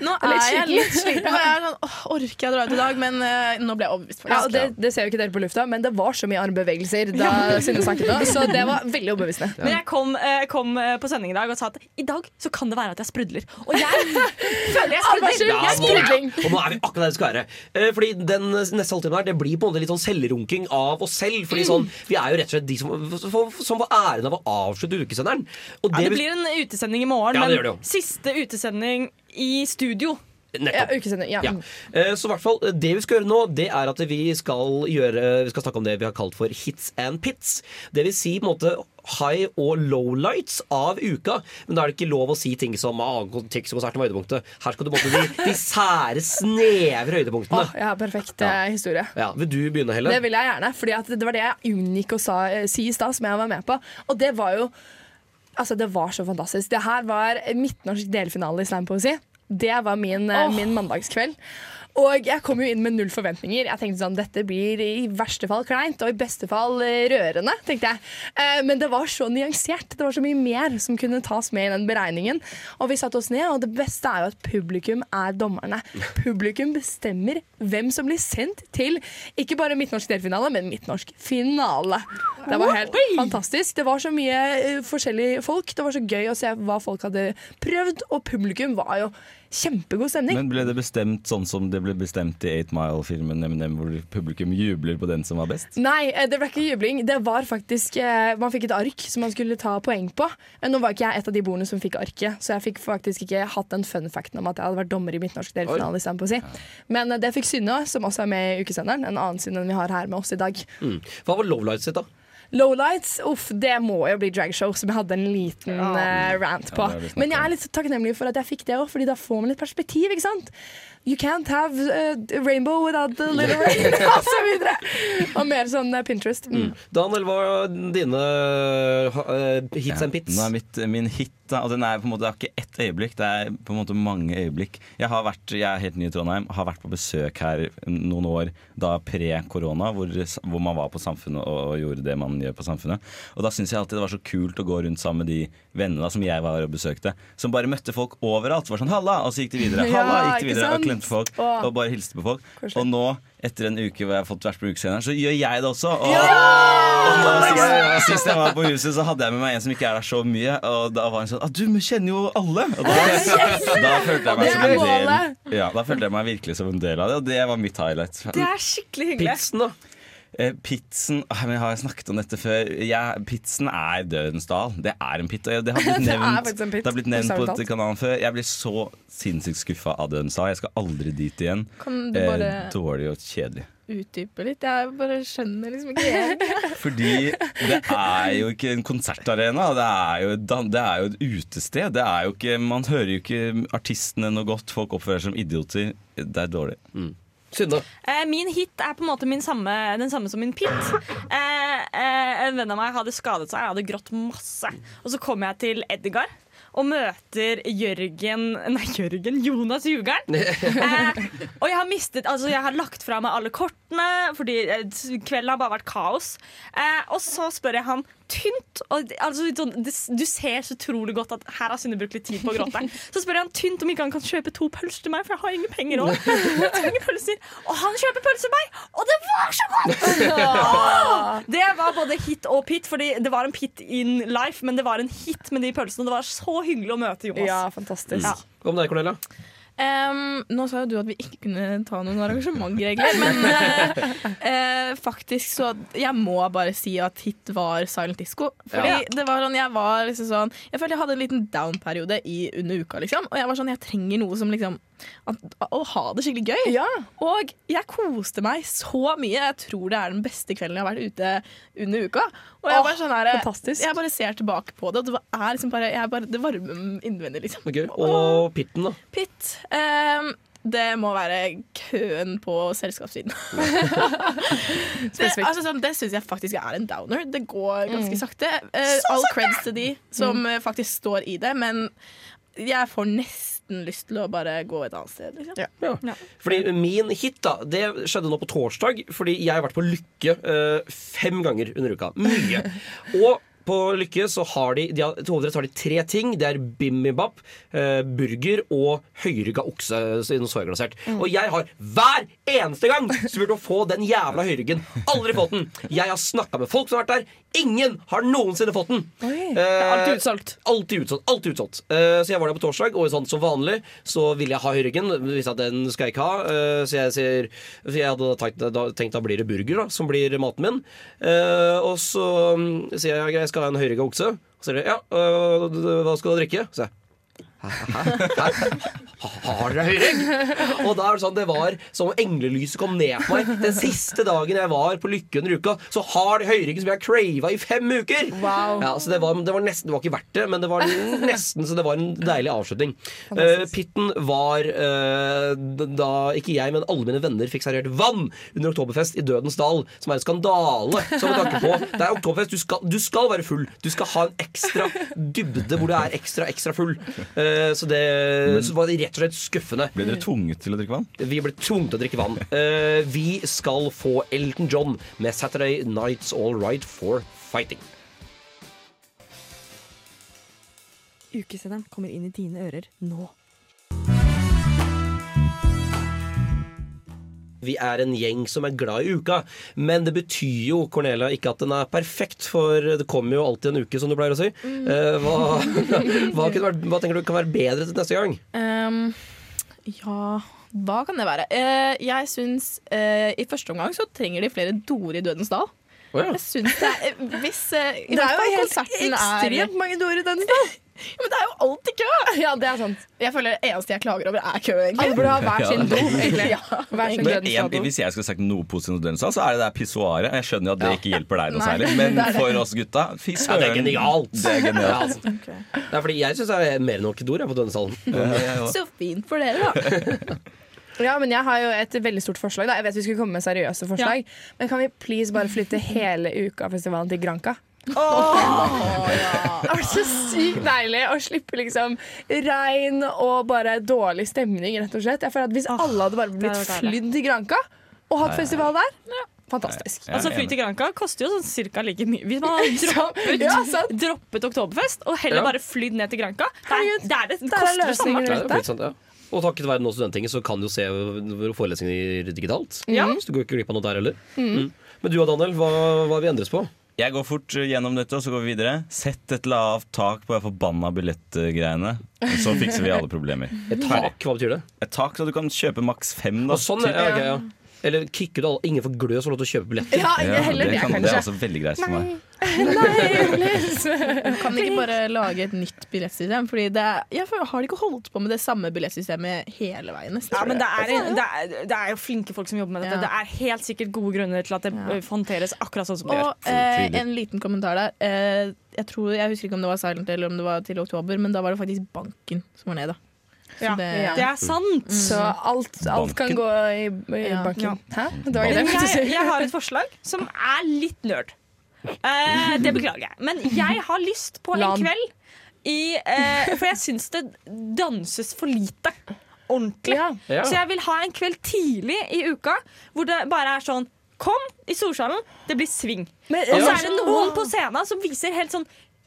nå er litt er jeg litt sliten. Og jeg er sånn, åh, orker jeg å dra ut i dag? Men eh, nå ble jeg overbevist. Ja, og det, det ser jo ikke dere på lufta, men det var så mye armbevegelser da Synne snakket nå, så det var veldig overbevisende. Men jeg kom, eh, kom eh, på sending i dag og sa at i dag så kan det være at jeg sprudler. Og jeg føler jeg sprudler. Ja, Jeg nå, og nå er vi akkurat der vi skal være. Eh, Fordi den neste halvtimen her Det blir på en måte litt sånn selvrunking av oss selv. Fordi sånn, Vi er jo rett og slett de som, som, får æren av å avslutte ukesenderen. Og Ja, det blir en utesending i morgen, Ja, det det men siste utesending i studio. Nettopp. Ja, ja. Ja. Eh, Så i hvert fall, det vi skal gjøre nå, det er at vi skal, gjøre, vi skal snakke om det vi har kalt for hits and pits. Det vil si på en måte high og lowlights av uka. Men da er det ikke lov å si ting som ah, Tix-konserten var høydepunktet. Her skal du måtte bli de, de sære, snevre høydepunktene. Åh, ja, perfekt ja. historie. Ja, vil du begynne, Helle? Det vil jeg gjerne, fordi det var det jeg unngikk å sa, eh, si i stad, som jeg var med på. Og det var jo Altså, det var så fantastisk. Det her var midtnorsk delfinale i slampoesi. Det var min, oh. min mandagskveld. Og jeg kom jo inn med null forventninger. Jeg tenkte sånn, Dette blir i verste fall kleint, og i beste fall eh, rørende. tenkte jeg. Eh, men det var så nyansert. Det var så mye mer som kunne tas med i den beregningen. Og vi satte oss ned, og det beste er jo at publikum er dommerne. Publikum bestemmer hvem som blir sendt til ikke bare midtnorsk delfinale, men midtnorsk finale. Det var helt fantastisk. Det var så mye eh, forskjellige folk. Det var så gøy å se hva folk hadde prøvd, og publikum var jo kjempegod stemning. Men ble det bestemt sånn som det ble bestemt i 8 Mile-filmen, hvor publikum jubler på den som var best? Nei, eh, det ble ikke jubling. Det var faktisk eh, Man fikk et ark som man skulle ta poeng på. Eh, Nå var ikke jeg et av de bordene som fikk arket, så jeg fikk faktisk ikke hatt den fun facten om at jeg hadde vært dommer i midtnorsk delfinale. istedenfor å si. Men det fikk Synne, som også er med i ukesenderen. En annen Synne enn vi har her med oss i dag. Mm. Hva var lowlights sitt, da? Lowlights, uff, det må jo bli dragshow, som jeg hadde en liten uh, rant på. Men jeg er litt takknemlig for at jeg fikk det òg, Fordi da får man litt perspektiv. ikke sant? You can't have uh, rainbow without the little rain, og så videre. Og mer sånn uh, Pinterest. Mm. Daniel, hva er dine uh, hits and pits? Nå er mitt, min hit da, og den er på en måte, Det er ikke ett øyeblikk, det er på en måte mange øyeblikk. Jeg, har vært, jeg er helt ny i Trondheim, har vært på besøk her noen år da pre-korona, hvor, hvor man var på Samfunnet og, gjorde det man gjør på Samfunnet. Og Da syns jeg alltid det var så kult å gå rundt sammen med de vennene da, som jeg var og besøkte, som bare møtte folk overalt. Var sånn 'halla', og så gikk de videre. Ja, Halla, gikk de videre sant? Og folk og bare hilste på folk. Koselig. Og nå, etter en uke hvor jeg har fått vært på ukesenderen, så gjør jeg det også. Og, Ja! og nå, sist, sist jeg var på huset, så hadde jeg med meg en som ikke er der så mye. Og da var hun sånn ah, 'Du kjenner jo alle!' Og da, da følte jeg meg som en del. Ja, da følte jeg meg virkelig som en del av det, og det var mitt highlight. Det er skikkelig hyggelig. Pitsen, da? Eh, Pitsen ah, Har jeg snakket om dette før? Ja, pitsen er Dødens dal. Det er en pit. Og det har blitt nevnt, det det har blitt nevnt på talt. kanalen før. Jeg blir så sinnssykt skuffa av Dødens dal. Jeg skal aldri dit igjen. Kan du bare- eh, dårlig og kjedelig. Utdype litt. Jeg bare skjønner liksom ikke helt. Fordi det er jo ikke en konsertarena. Det er jo, et det er jo et utested. Det er jo ikke, man hører jo ikke artistene noe godt. Folk oppfører seg som idioter. Det er dårlig. Synne? Eh, min hit er på en måte min samme, den samme som min pit. Eh, eh, en venn av meg hadde skadet seg, jeg hadde grått masse. Og så kom jeg til Edgar og møter Jørgen Nei, Jørgen Jonas Jugeren. Eh, og jeg har mistet Altså, jeg har lagt fra meg alle kortene, fordi eh, kvelden har bare vært kaos. Eh, og så spør jeg han tynt og, altså, Du ser så utrolig godt at her har Synne brukt litt tid på å gråte. Så spør jeg han tynt om ikke han kan kjøpe to pølser til meg, for jeg har ingen penger òg. Pølser. Og han kjøper pølser til meg, og det var så godt! Det var både hit og pit, fordi det var en pit in life, men det var en hit med de pølsene. Det var så hyggelig å møte Jonas. Ja, fantastisk. Ja. Om med deg, Cornelia? Em, nå sa jo du at vi ikke kunne ta noen arrangementregler, men uh, uh, faktisk så Jeg må bare si at hit var Silent Disco. Fordi Ja. det var sånn, jeg var liksom sånn Jeg følte jeg hadde en liten down-periode under uka, liksom. Og jeg var sånn, jeg trenger noe som liksom Å ha det skikkelig gøy. Og jeg koste meg så mye. Jeg tror det er den beste kvelden jeg har vært ute under uka. Og jeg, Åh, bare sånn her, jeg bare ser tilbake på det, og det er liksom bare, jeg bare Det varmer innvendig, liksom. Okay. Og pitten, da? Pitt. Um, det må være køen på selskapssiden. det altså, sånn, det syns jeg faktisk er en downer. Det går ganske Mm. sakte. Uh, all creds til de som mm. faktisk står i det, men jeg får nesten lyst til å bare gå et annet sted. Liksom. Ja. Fordi min hit da, det skjedde nå på torsdag, fordi jeg har vært på Lykke øh, fem ganger under uka. Mye. Og på Lykke så har de, de har, til hovedrett har de tre ting. Det er bimmibap, eh, burger og høyrygga okse noe. Og jeg har hver eneste gang spurt å få den jævla høyryggen. Aldri fått den. Jeg har snakka med folk som har vært der. Ingen har noensinne fått den. Det er alltid utsolgt. Alltid utsolgt. alltid utsolgt Eh, Så jeg var der på torsdag, og sånn som vanlig så ville jeg ha høyryggen. Visste at den skal jeg ikke ha. Eh, Så jeg, sier, For jeg hadde tenkt, da, tenkt da blir det burger, da, som blir maten min. Eh, Og så mm, sier jeg jeg skal ha en høyrygga okse. Så sier de ja, øh, hva skal du drikke? Så jeg? Har dere høyrygg? Og da er det sånn, det var som om englelyset kom ned på meg. Den siste dagen jeg var på Lykke under uka, så har de høyreggen som jeg crava i fem uker! Ja, så det var, det var nesten, det var ikke verdt det, men det var nesten så det var en deilig avslutning. Uh, pitten var uh, da ikke jeg, men alle mine venner fikk servert vann under Oktoberfest i Dødens Dal, som er en skandale. Som vi takker på. Det er Oktoberfest, du skal, du skal være full. Du skal ha en ekstra dybde hvor du er ekstra, ekstra full. Uh, så det så var det rett og slett skuffende. Ble dere tvunget til å drikke vann? Vi ble tvunget til å drikke vann. Eh, vi skal få Elton John med 'Saturday Nights All Right for Fighting'. Ukesenderen kommer inn i dine ører nå. Vi er en gjeng som er glad i uka, men det betyr jo Cornelia, ikke at den er perfekt, for det kommer jo alltid en uke, som du pleier å si. Uh, hva, hva, vært, hva tenker du kan være bedre til neste gang? Um, ja, hva kan det være? Uh, jeg syns uh, i første omgang så trenger de flere doer i Dødens dal. Å ja. Jeg syns det er hvis eh, Det er jo helt ekstremt er- mange doer i den stad. Men det er jo alltid kø! Ja, det er sant. Jeg føler det eneste jeg klager over, er kø. egentlig. Alle burde ha hver sin Ja. do. Ja. Hver sin Men en, hvis jeg skulle sagt noe positivt om så er det det pissoaret. Jeg skjønner jo at det ikke hjelper deg noe særlig, men for oss gutta, fy Ja, det søren. er genialt. Det er genialt. Ja, Det er fordi jeg syns det er mer enn nok doer på denne salen. Så fint for dere, da. Ja, men jeg har jo et veldig stort forslag. Da. Jeg vet vi skulle komme med seriøse forslag. Men kan vi please bare flytte hele Ukafestivalen til Granca? Det var så sykt deilig å slippe liksom regn og bare dårlig stemning, rett og slett. Jeg føler at Hvis alle hadde bare blitt flydd til Granca og hatt festival der ja. fantastisk. Altså Fly til Granca koster jo sånn cirka like mye. Hvis man hadde droppet, Ja, droppet Oktoberfest og heller Ja. bare flydd ned til Granca, det er, det, er, det er koster det samme. Og takket være nå Studenttinget så kan du se forelesninger digitalt. Ja. Så du går ikke glipp av noe der heller. Mhm. Mm. Men du og Daniel, hva, hva vil endres på? Jeg går fort eh, gjennom dette, og så går vi videre. Sett et lavt tak på de forbanna billettgreiene. Så fikser vi alle problemer. Et tak, hva betyr det? Et tak så du kan kjøpe maks fem. Da, Og sånn, ja, ok, ja. Eller kicker du alle, ingen får gløs så lov til å kjøpe billetter? Ja, heller det, kan, det er også veldig greit for meg. Nei, Kan ikke bare lage et nytt billettsystem? Fordi det er, jeg Har de ikke holdt på med det samme billettsystemet hele veien? nesten? Ja, men det er, det, er, det er jo flinke folk som jobber med dette. Ja. Det er helt sikkert gode grunner til at det ja. håndteres akkurat sånn som det gjør. Og eh, en liten kommentar der. Eh, jeg, tror, jeg husker ikke om det var Silent eller om det var til oktober, men da var det faktisk banken som var nede. Så Ja, det er sant. Så alt, alt kan gå i, i Ja. banken. Hæ? Det var det jeg jeg, har et forslag som er litt nerd. Uh, det beklager jeg. Men jeg har lyst på en kveld i uh, For jeg syns det danses for lite. Ordentlig. Ja. Så jeg vil ha en kveld tidlig i uka hvor det bare er sånn Kom i Storsalen, det blir sving. Men- og så Ja. er det noen på scenen som viser helt sånn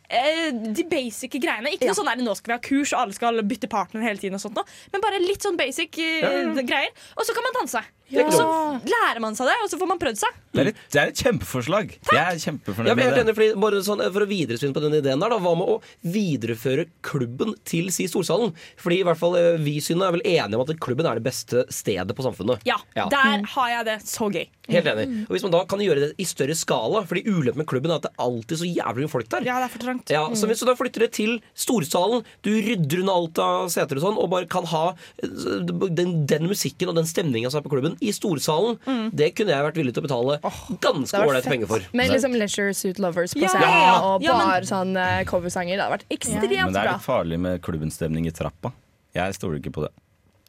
de basic greiene. Ikke noe sånn der, nå skal vi ha kurs og alle skal bytte partner hele tiden. og sånt. Men bare litt sånn basic eh, Ja, ja. greier. Og så kan man danse. Ja. Og så lærer man seg det, og så får man prøvd seg. Det er, et, det er et kjempeforslag. Jeg er kjempefornøyd Ja, med det. enig, fordi bare sånn, For å videresvinne på den ideen der, da, hva med å videreføre klubben til Si Storsalen? Fordi i hvert fall eh, vi synene er vel enige om at klubben er det beste stedet på samfunnet. Ja, der har jeg det så gøy. Helt enig. Og Hvis man da kan gjøre det i større skala Fordi ulempen med klubben er at det alltid er så jævlig mye folk der. Ja, det er for trangt. Ja, så hvis du da flytter det til Storsalen, du rydder unna alt av seter og sånn, og bare kan ha eh, den, den musikken og den stemninga som er på klubben, i Storsalen, det kunne jeg vært villig til å betale ganske Det hadde vært ålreit penger for. Med liksom Leisure Suit Lovers på scenen ja, og Ja, men- bare sånn eh, coversanger. Det hadde vært ekstremt bra. Men det er litt farlig med klubbenstemning i trappa. Jeg stoler ikke på det.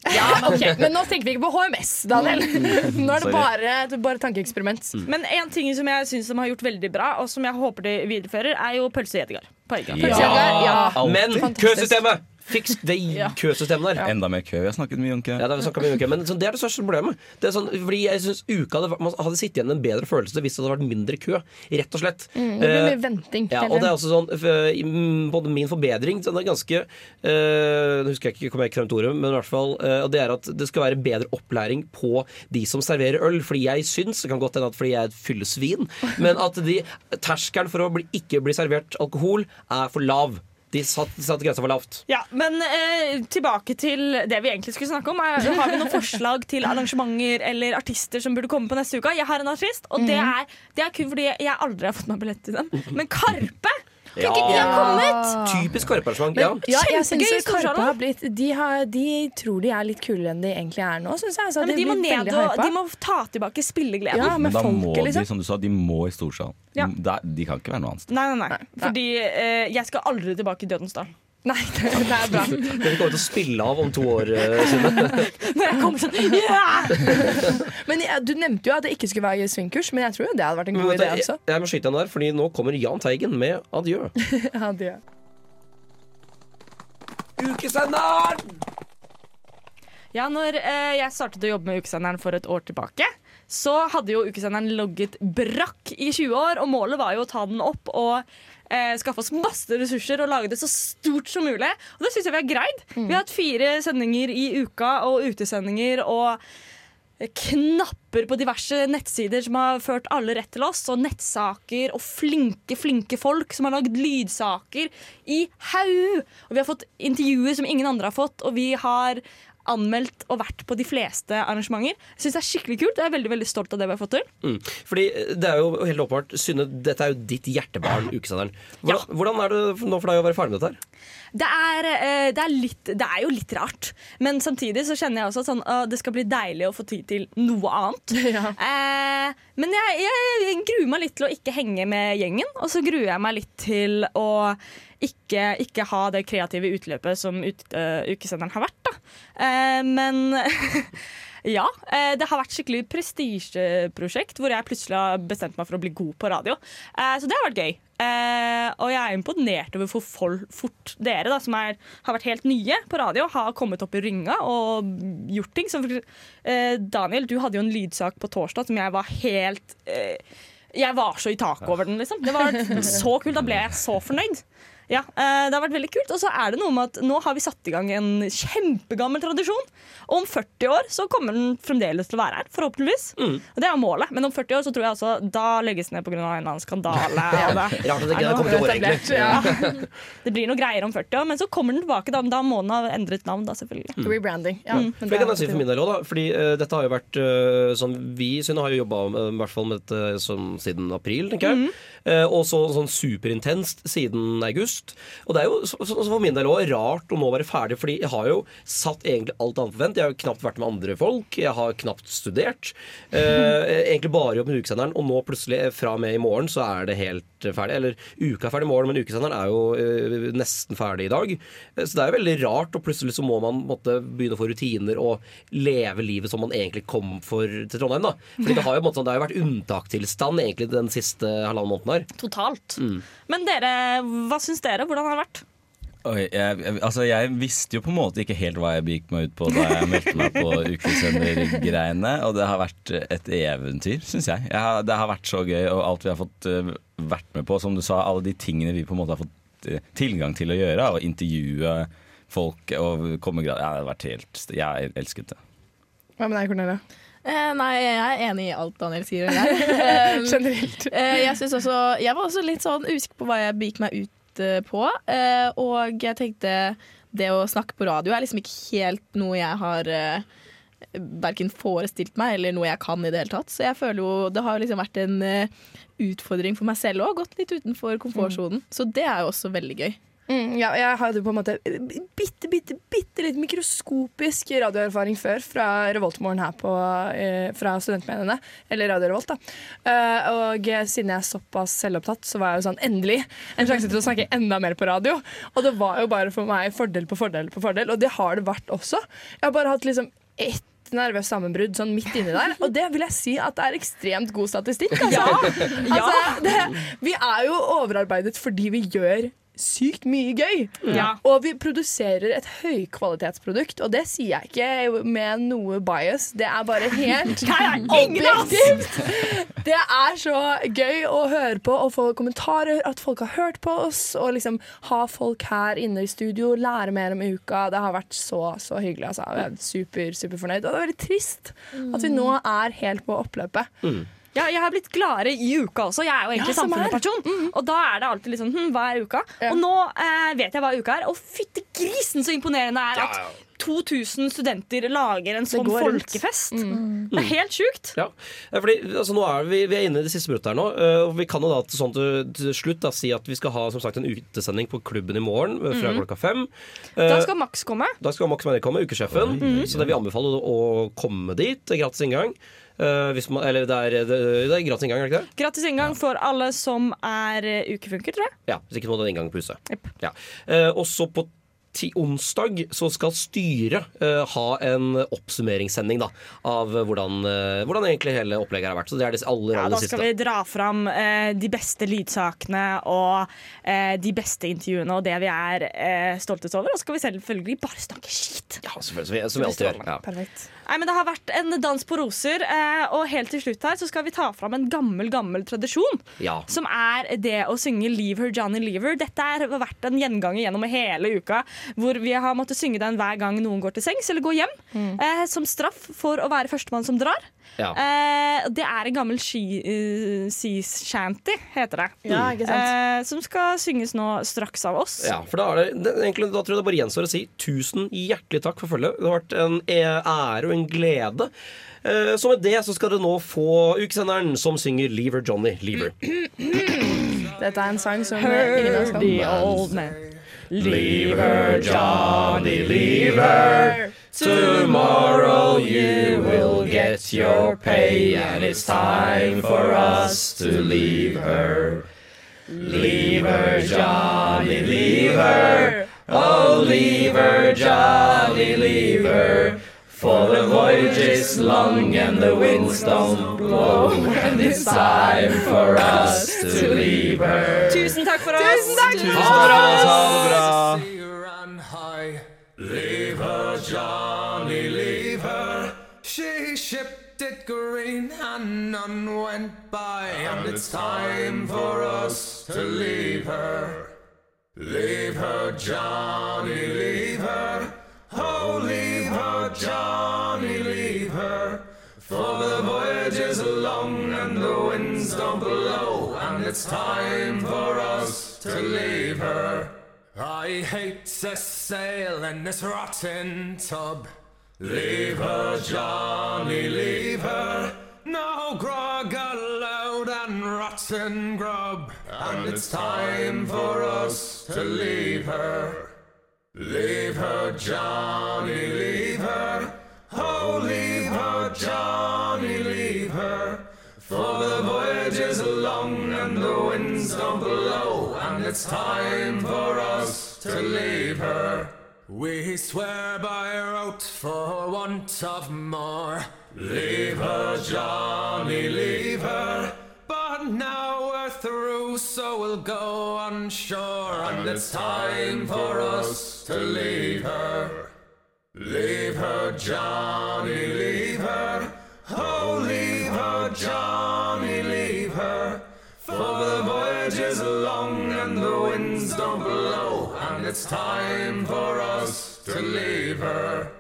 Ja, ok, Men nå tenker vi ikke på HMS, Daniel. Nå er det bare, bare tankeeksperiment. Men en ting som jeg syns de har gjort veldig bra, og som jeg håper de viderefører, er jo pølse i Edgar. Ja. Ja. Men køsystemet! Fiks det køsystemet der. Enda mer kø. Vi har snakket mye om kø. Ja, det, har vi snakket mye om kø, men sånn, det er det største problemet. Det er sånn, fordi jeg synes uka hadde, Man hadde sittet igjen med en bedre følelse hvis det hadde vært mindre kø. Rett og slett. Mm, det blir Eh, mye venting. Ja, og det er også sånn mm, Både min forbedring Den er ganske øh, Nå husker jeg ikke, kom jeg ikke frem til ordet, men i hvert fall øh, det er at det skal være bedre opplæring på de som serverer øl. Fordi jeg syns, det kan godt hende at fordi jeg er et fyllesvin, men at de, terskelen for å bli, ikke bli servert alkohol er for lav. De satt, satt grensa for lavt. Ja, Men eh, tilbake til det vi egentlig skulle snakke om. Er, har vi noen forslag til arrangementer eller artister som burde komme på neste uke? Jeg har en artist, og det, er, det er kun fordi jeg aldri har fått meg billett til dem. Men Karpe Kan ikke de ha kommet? Typisk Karpe-arrangement. Ja. Ja, jeg. Karpe har blitt de, har, de tror de er litt kulere enn de egentlig er nå, syns jeg. Så Nei, men de, må ned og de må ta tilbake spillegleden. Ja, Men da da må de, liksom. som du sa, de må i storsal. Ja. De kan ikke være noe annet sted. Nei, nei, nei. Fordi eh, jeg skal aldri tilbake i Dødens dal. Nei, det, det er bra. Dere kommer til å spille av om to år, eh, Synne. Når jeg kommer sånn yeah! Men jeg, Du nevnte jo at det ikke skulle være svingkurs, men jeg tror jo det hadde vært en god idé også. Jeg, jeg må skyte den der, fordi nå kommer Jahn Teigen med adjø. Adjø. Ukesenderen! Ja, når eh, jeg startet å jobbe med Ukesenderen for et år tilbake, så hadde jo Ukesenderen logget brakk i 20 år, og målet var jo å ta den opp og eh, skaffe oss masse ressurser og lage det så stort som mulig. Og det syns jeg vi har greid. Vi har hatt fire sendinger i uka og utesendinger og knapper på diverse nettsider som har ført alle rett til oss, og nettsaker og flinke, flinke folk som har lagd lydsaker i haug. Og vi har fått intervjuer som ingen andre har fått, og vi har anmeldt og vært på de fleste arrangementer. Jeg synes det er skikkelig kult, og jeg er veldig veldig stolt av det vi har fått til. Mm. Fordi det er jo helt åpenbart Synne, dette er jo ditt hjertebarn, Ukesenderen. Hvordan, hvordan er det nå for deg å være ferdig med dette her? Det er, eh, det, er litt, det er jo litt rart, men samtidig så kjenner jeg også at sånn, det skal bli deilig å få tid til noe annet. Eh, men jeg, jeg gruer meg litt til å ikke henge med gjengen, og så gruer jeg meg litt til å ikke, ikke ha det kreative utløpet som ut, uh, ukesenderen har vært. Eh, men ja, eh, det har vært skikkelig prestisjeprosjekt hvor jeg plutselig har bestemt meg for å bli god på radio. Eh, så det har vært gøy. Eh, og jeg er imponert over hvor fort dere, da, som er, har vært helt nye på radio, har kommet opp i ringa og gjort ting. Som, Daniel, du hadde jo en lydsak på torsdag som jeg var helt Jeg var så i taket over den, liksom. Det var så kult. Da ble jeg så fornøyd. Ja, eh, Det har vært veldig kult. Og så er det noe med at nå har vi satt i gang en kjempegammel tradisjon. Og om 40 år så kommer den fremdeles til å være her, forhåpentligvis. Og det er målet. Men om 40 år så tror jeg altså da legges den ned pga. en eller annen skandale. det at det er egentlig. Ja. Det blir noe greier om 40 år, men så kommer den tilbake. Da, da må den ha endret navn, da, selvfølgelig. Rebranding. Ja, Mm. det det kan er jeg si for min del også, da. Fordi uh, dette har jo vært uh, sånn Vi Synne har jo jobba i hvert fall med dette sånn, siden april, tenker jeg. Eh, og så sånn superintenst siden august. Og det er jo så, så, for min del òg rart å nå være ferdig, fordi jeg har jo satt egentlig alt annet på vent. Jeg har jo knapt vært med andre folk, jeg har knapt studert. Eh, egentlig bare jobbet med ukesenderen, og nå plutselig, eh, fra og med i morgen, så er det helt eh, ferdig. Eller uka er ferdig i morgen, men ukesenderen er jo eh, nesten ferdig i dag. Så det er jo veldig rart, og plutselig så må man måtte begynne å få rutiner og leve livet som man egentlig kom for til Trondheim. da Fordi det har jo, måte, sånn- det har jo vært unntakstilstand egentlig den siste halvannen måneden her. Totalt. Mm. Men dere, hva syns dere? Hvordan har det vært? Oi, jeg, jeg, altså jeg visste jo på en måte ikke helt hva jeg begikk meg ut på da jeg meldte meg på ukesendergreiene. Og det har vært et eventyr, syns jeg. jeg har, det har vært så gøy, og alt vi har fått uh, vært med på. Som du sa, alle de tingene vi på en måte har fått uh, tilgang til å gjøre. Og intervjue folk og komme grad... Ja, det har vært helt Jeg elsket det. Hva med deg, Cornelia? Eh, nei, jeg er enig i alt Daniel sier. Der. Eh, Generelt. eh, jeg, også, jeg var også litt sånn usikker på hva jeg begikk meg ut eh, på. Eh, og jeg tenkte det å snakke på radio er liksom ikke helt noe jeg har eh, verken forestilt meg eller noe jeg kan i det hele tatt. Så jeg føler jo det har liksom vært en eh, utfordring for meg selv òg. Gått litt utenfor komfortsonen. Så det er jo også veldig gøy. Mm, ja, jeg hadde på en måte bitte, bitte, bitte litt mikroskopisk radioerfaring før fra Revoltmorgen her på, eh, fra studentmediene, eller Radio Revolt. da. Eh, og siden jeg er såpass selvopptatt, så var jeg jo sånn endelig en sjanse til å snakke enda mer på radio. Og det var jo bare for meg fordel på fordel på fordel, og det har det vært også. Jeg har bare hatt liksom ett nervøst sammenbrudd sånn midt inni der. Og det vil jeg si at det er ekstremt god statistikk. Altså. Altså, det, vi er jo overarbeidet fordi vi gjør sykt mye gøy. Ja. Og vi produserer et høykvalitetsprodukt, og det sier jeg ikke med noe bias. Det er bare helt objektivt. Det er så gøy å høre på og få kommentarer, at folk har hørt på oss, og liksom ha folk her inne i studio, lære mer om uka. Det har vært så, så hyggelig. Altså. Jeg er super, superfornøyd. Og det er veldig trist at vi nå er helt på oppløpet. Mm. Ja, jeg har blitt gladere i uka også. Jeg er jo egentlig Ja, samfunnsperson. Mm. Og da er det alltid litt sånn hm, Hva er uka? Og nå eh, vet jeg hva uka er. Og fytti grisen så imponerende er at 2000 studenter lager en sånn folkefest. Mm. Det er helt sjukt. Ja, Ja, fordi altså, nå er vi, vi er inne i det siste minuttet her nå. eh, Og vi kan jo da til, sånn til, slutt da, si at vi skal ha som sagt en utesending på klubben i morgen eh, fra mm. klokka fem. Da Eh, skal Max komme. da skal Max Meyer komme, ukesjefen. Så det vil anbefale å komme dit. Gratis inngang. Eh, hvis man, eller det er, det, det er gratis inngang, er det ikke det? Gratis inngang for alle som er eh, ukefunker, tror jeg. Ja, Hvis ikke må du ha inngang på huset. Ja. Uh, også på ti onsdag så skal styret uh, ha en oppsummeringssending da, av hvordan, uh, hvordan egentlig hele opplegget har vært. Så det er det aller, Ja, aller da siste. skal vi dra fram uh, de beste lydsakene og eh, de beste intervjuene og det vi er stolte over. Og så skal vi selvfølgelig bare snakke skit. Ja, selvfølgelig, som vi alltid gjør. Ja. Perfekt. Nei, men Det har vært en dans på roser, eh, og helt til slutt her så skal vi ta fram en gammel gammel tradisjon. Ja. Som er det å synge 'Leave Her Johnny Leave Her'. Dette har vært en gjenganger gjennom hele uka, hvor vi har måttet synge den hver gang noen går til sengs eller går hjem. Eh, som straff for å være førstemann som drar. Ja. Eh, det er en gammel ski, uh, sea shanty, heter det. Ja, ikke sant? Eh, som skal synges nå straks av oss. Ja, for da, er det, det, egentlig, da tror jeg det bare gjenstår å si tusen hjertelig takk for følget. Det har vært en ære og en glede. Eh, så med det så skal dere nå få ukesenderen som synger 'Lever Johnny, Lever'. Dette er en sang som eh, ingen av oss kan. Her, Johnny, leave her. Tomorrow you will get your pay, and it's time for us to leave her. Leave her, Johnny, leave her. Oh, leave her, Johnny, leave her. For the voyage is long and the winds don't blow, and it's time for us to leave her. Tusen takk for oss! Tusen takk for oss! Ha det bra! Leave her, Johnny, leave her. She shipped it green and none went by, and it's time for us to leave her. Leave her, Johnny, leave her. Oh, Johnny, leave her. For the voyage is long and the winds don't blow, and it's time for us to leave her. I hate to sail in this rotten tub. Leave her, Johnny, leave her. No grog allowed and rotten grub, and it's time for us to leave her. Leave her, Johnny, leave her. Oh, leave her, Johnny, leave her. For the voyage is long and the winds don't blow, and it's time for us to leave her. We swear by rote for want of more. Leave her, Johnny, leave her. But now we're through, so we'll go on shore, and it's time for us to leave her. Leave her, Johnny, leave her. Oh, leave her, Johnny, leave her. For the voyage is long and the winds don't blow, and it's time for us to leave her.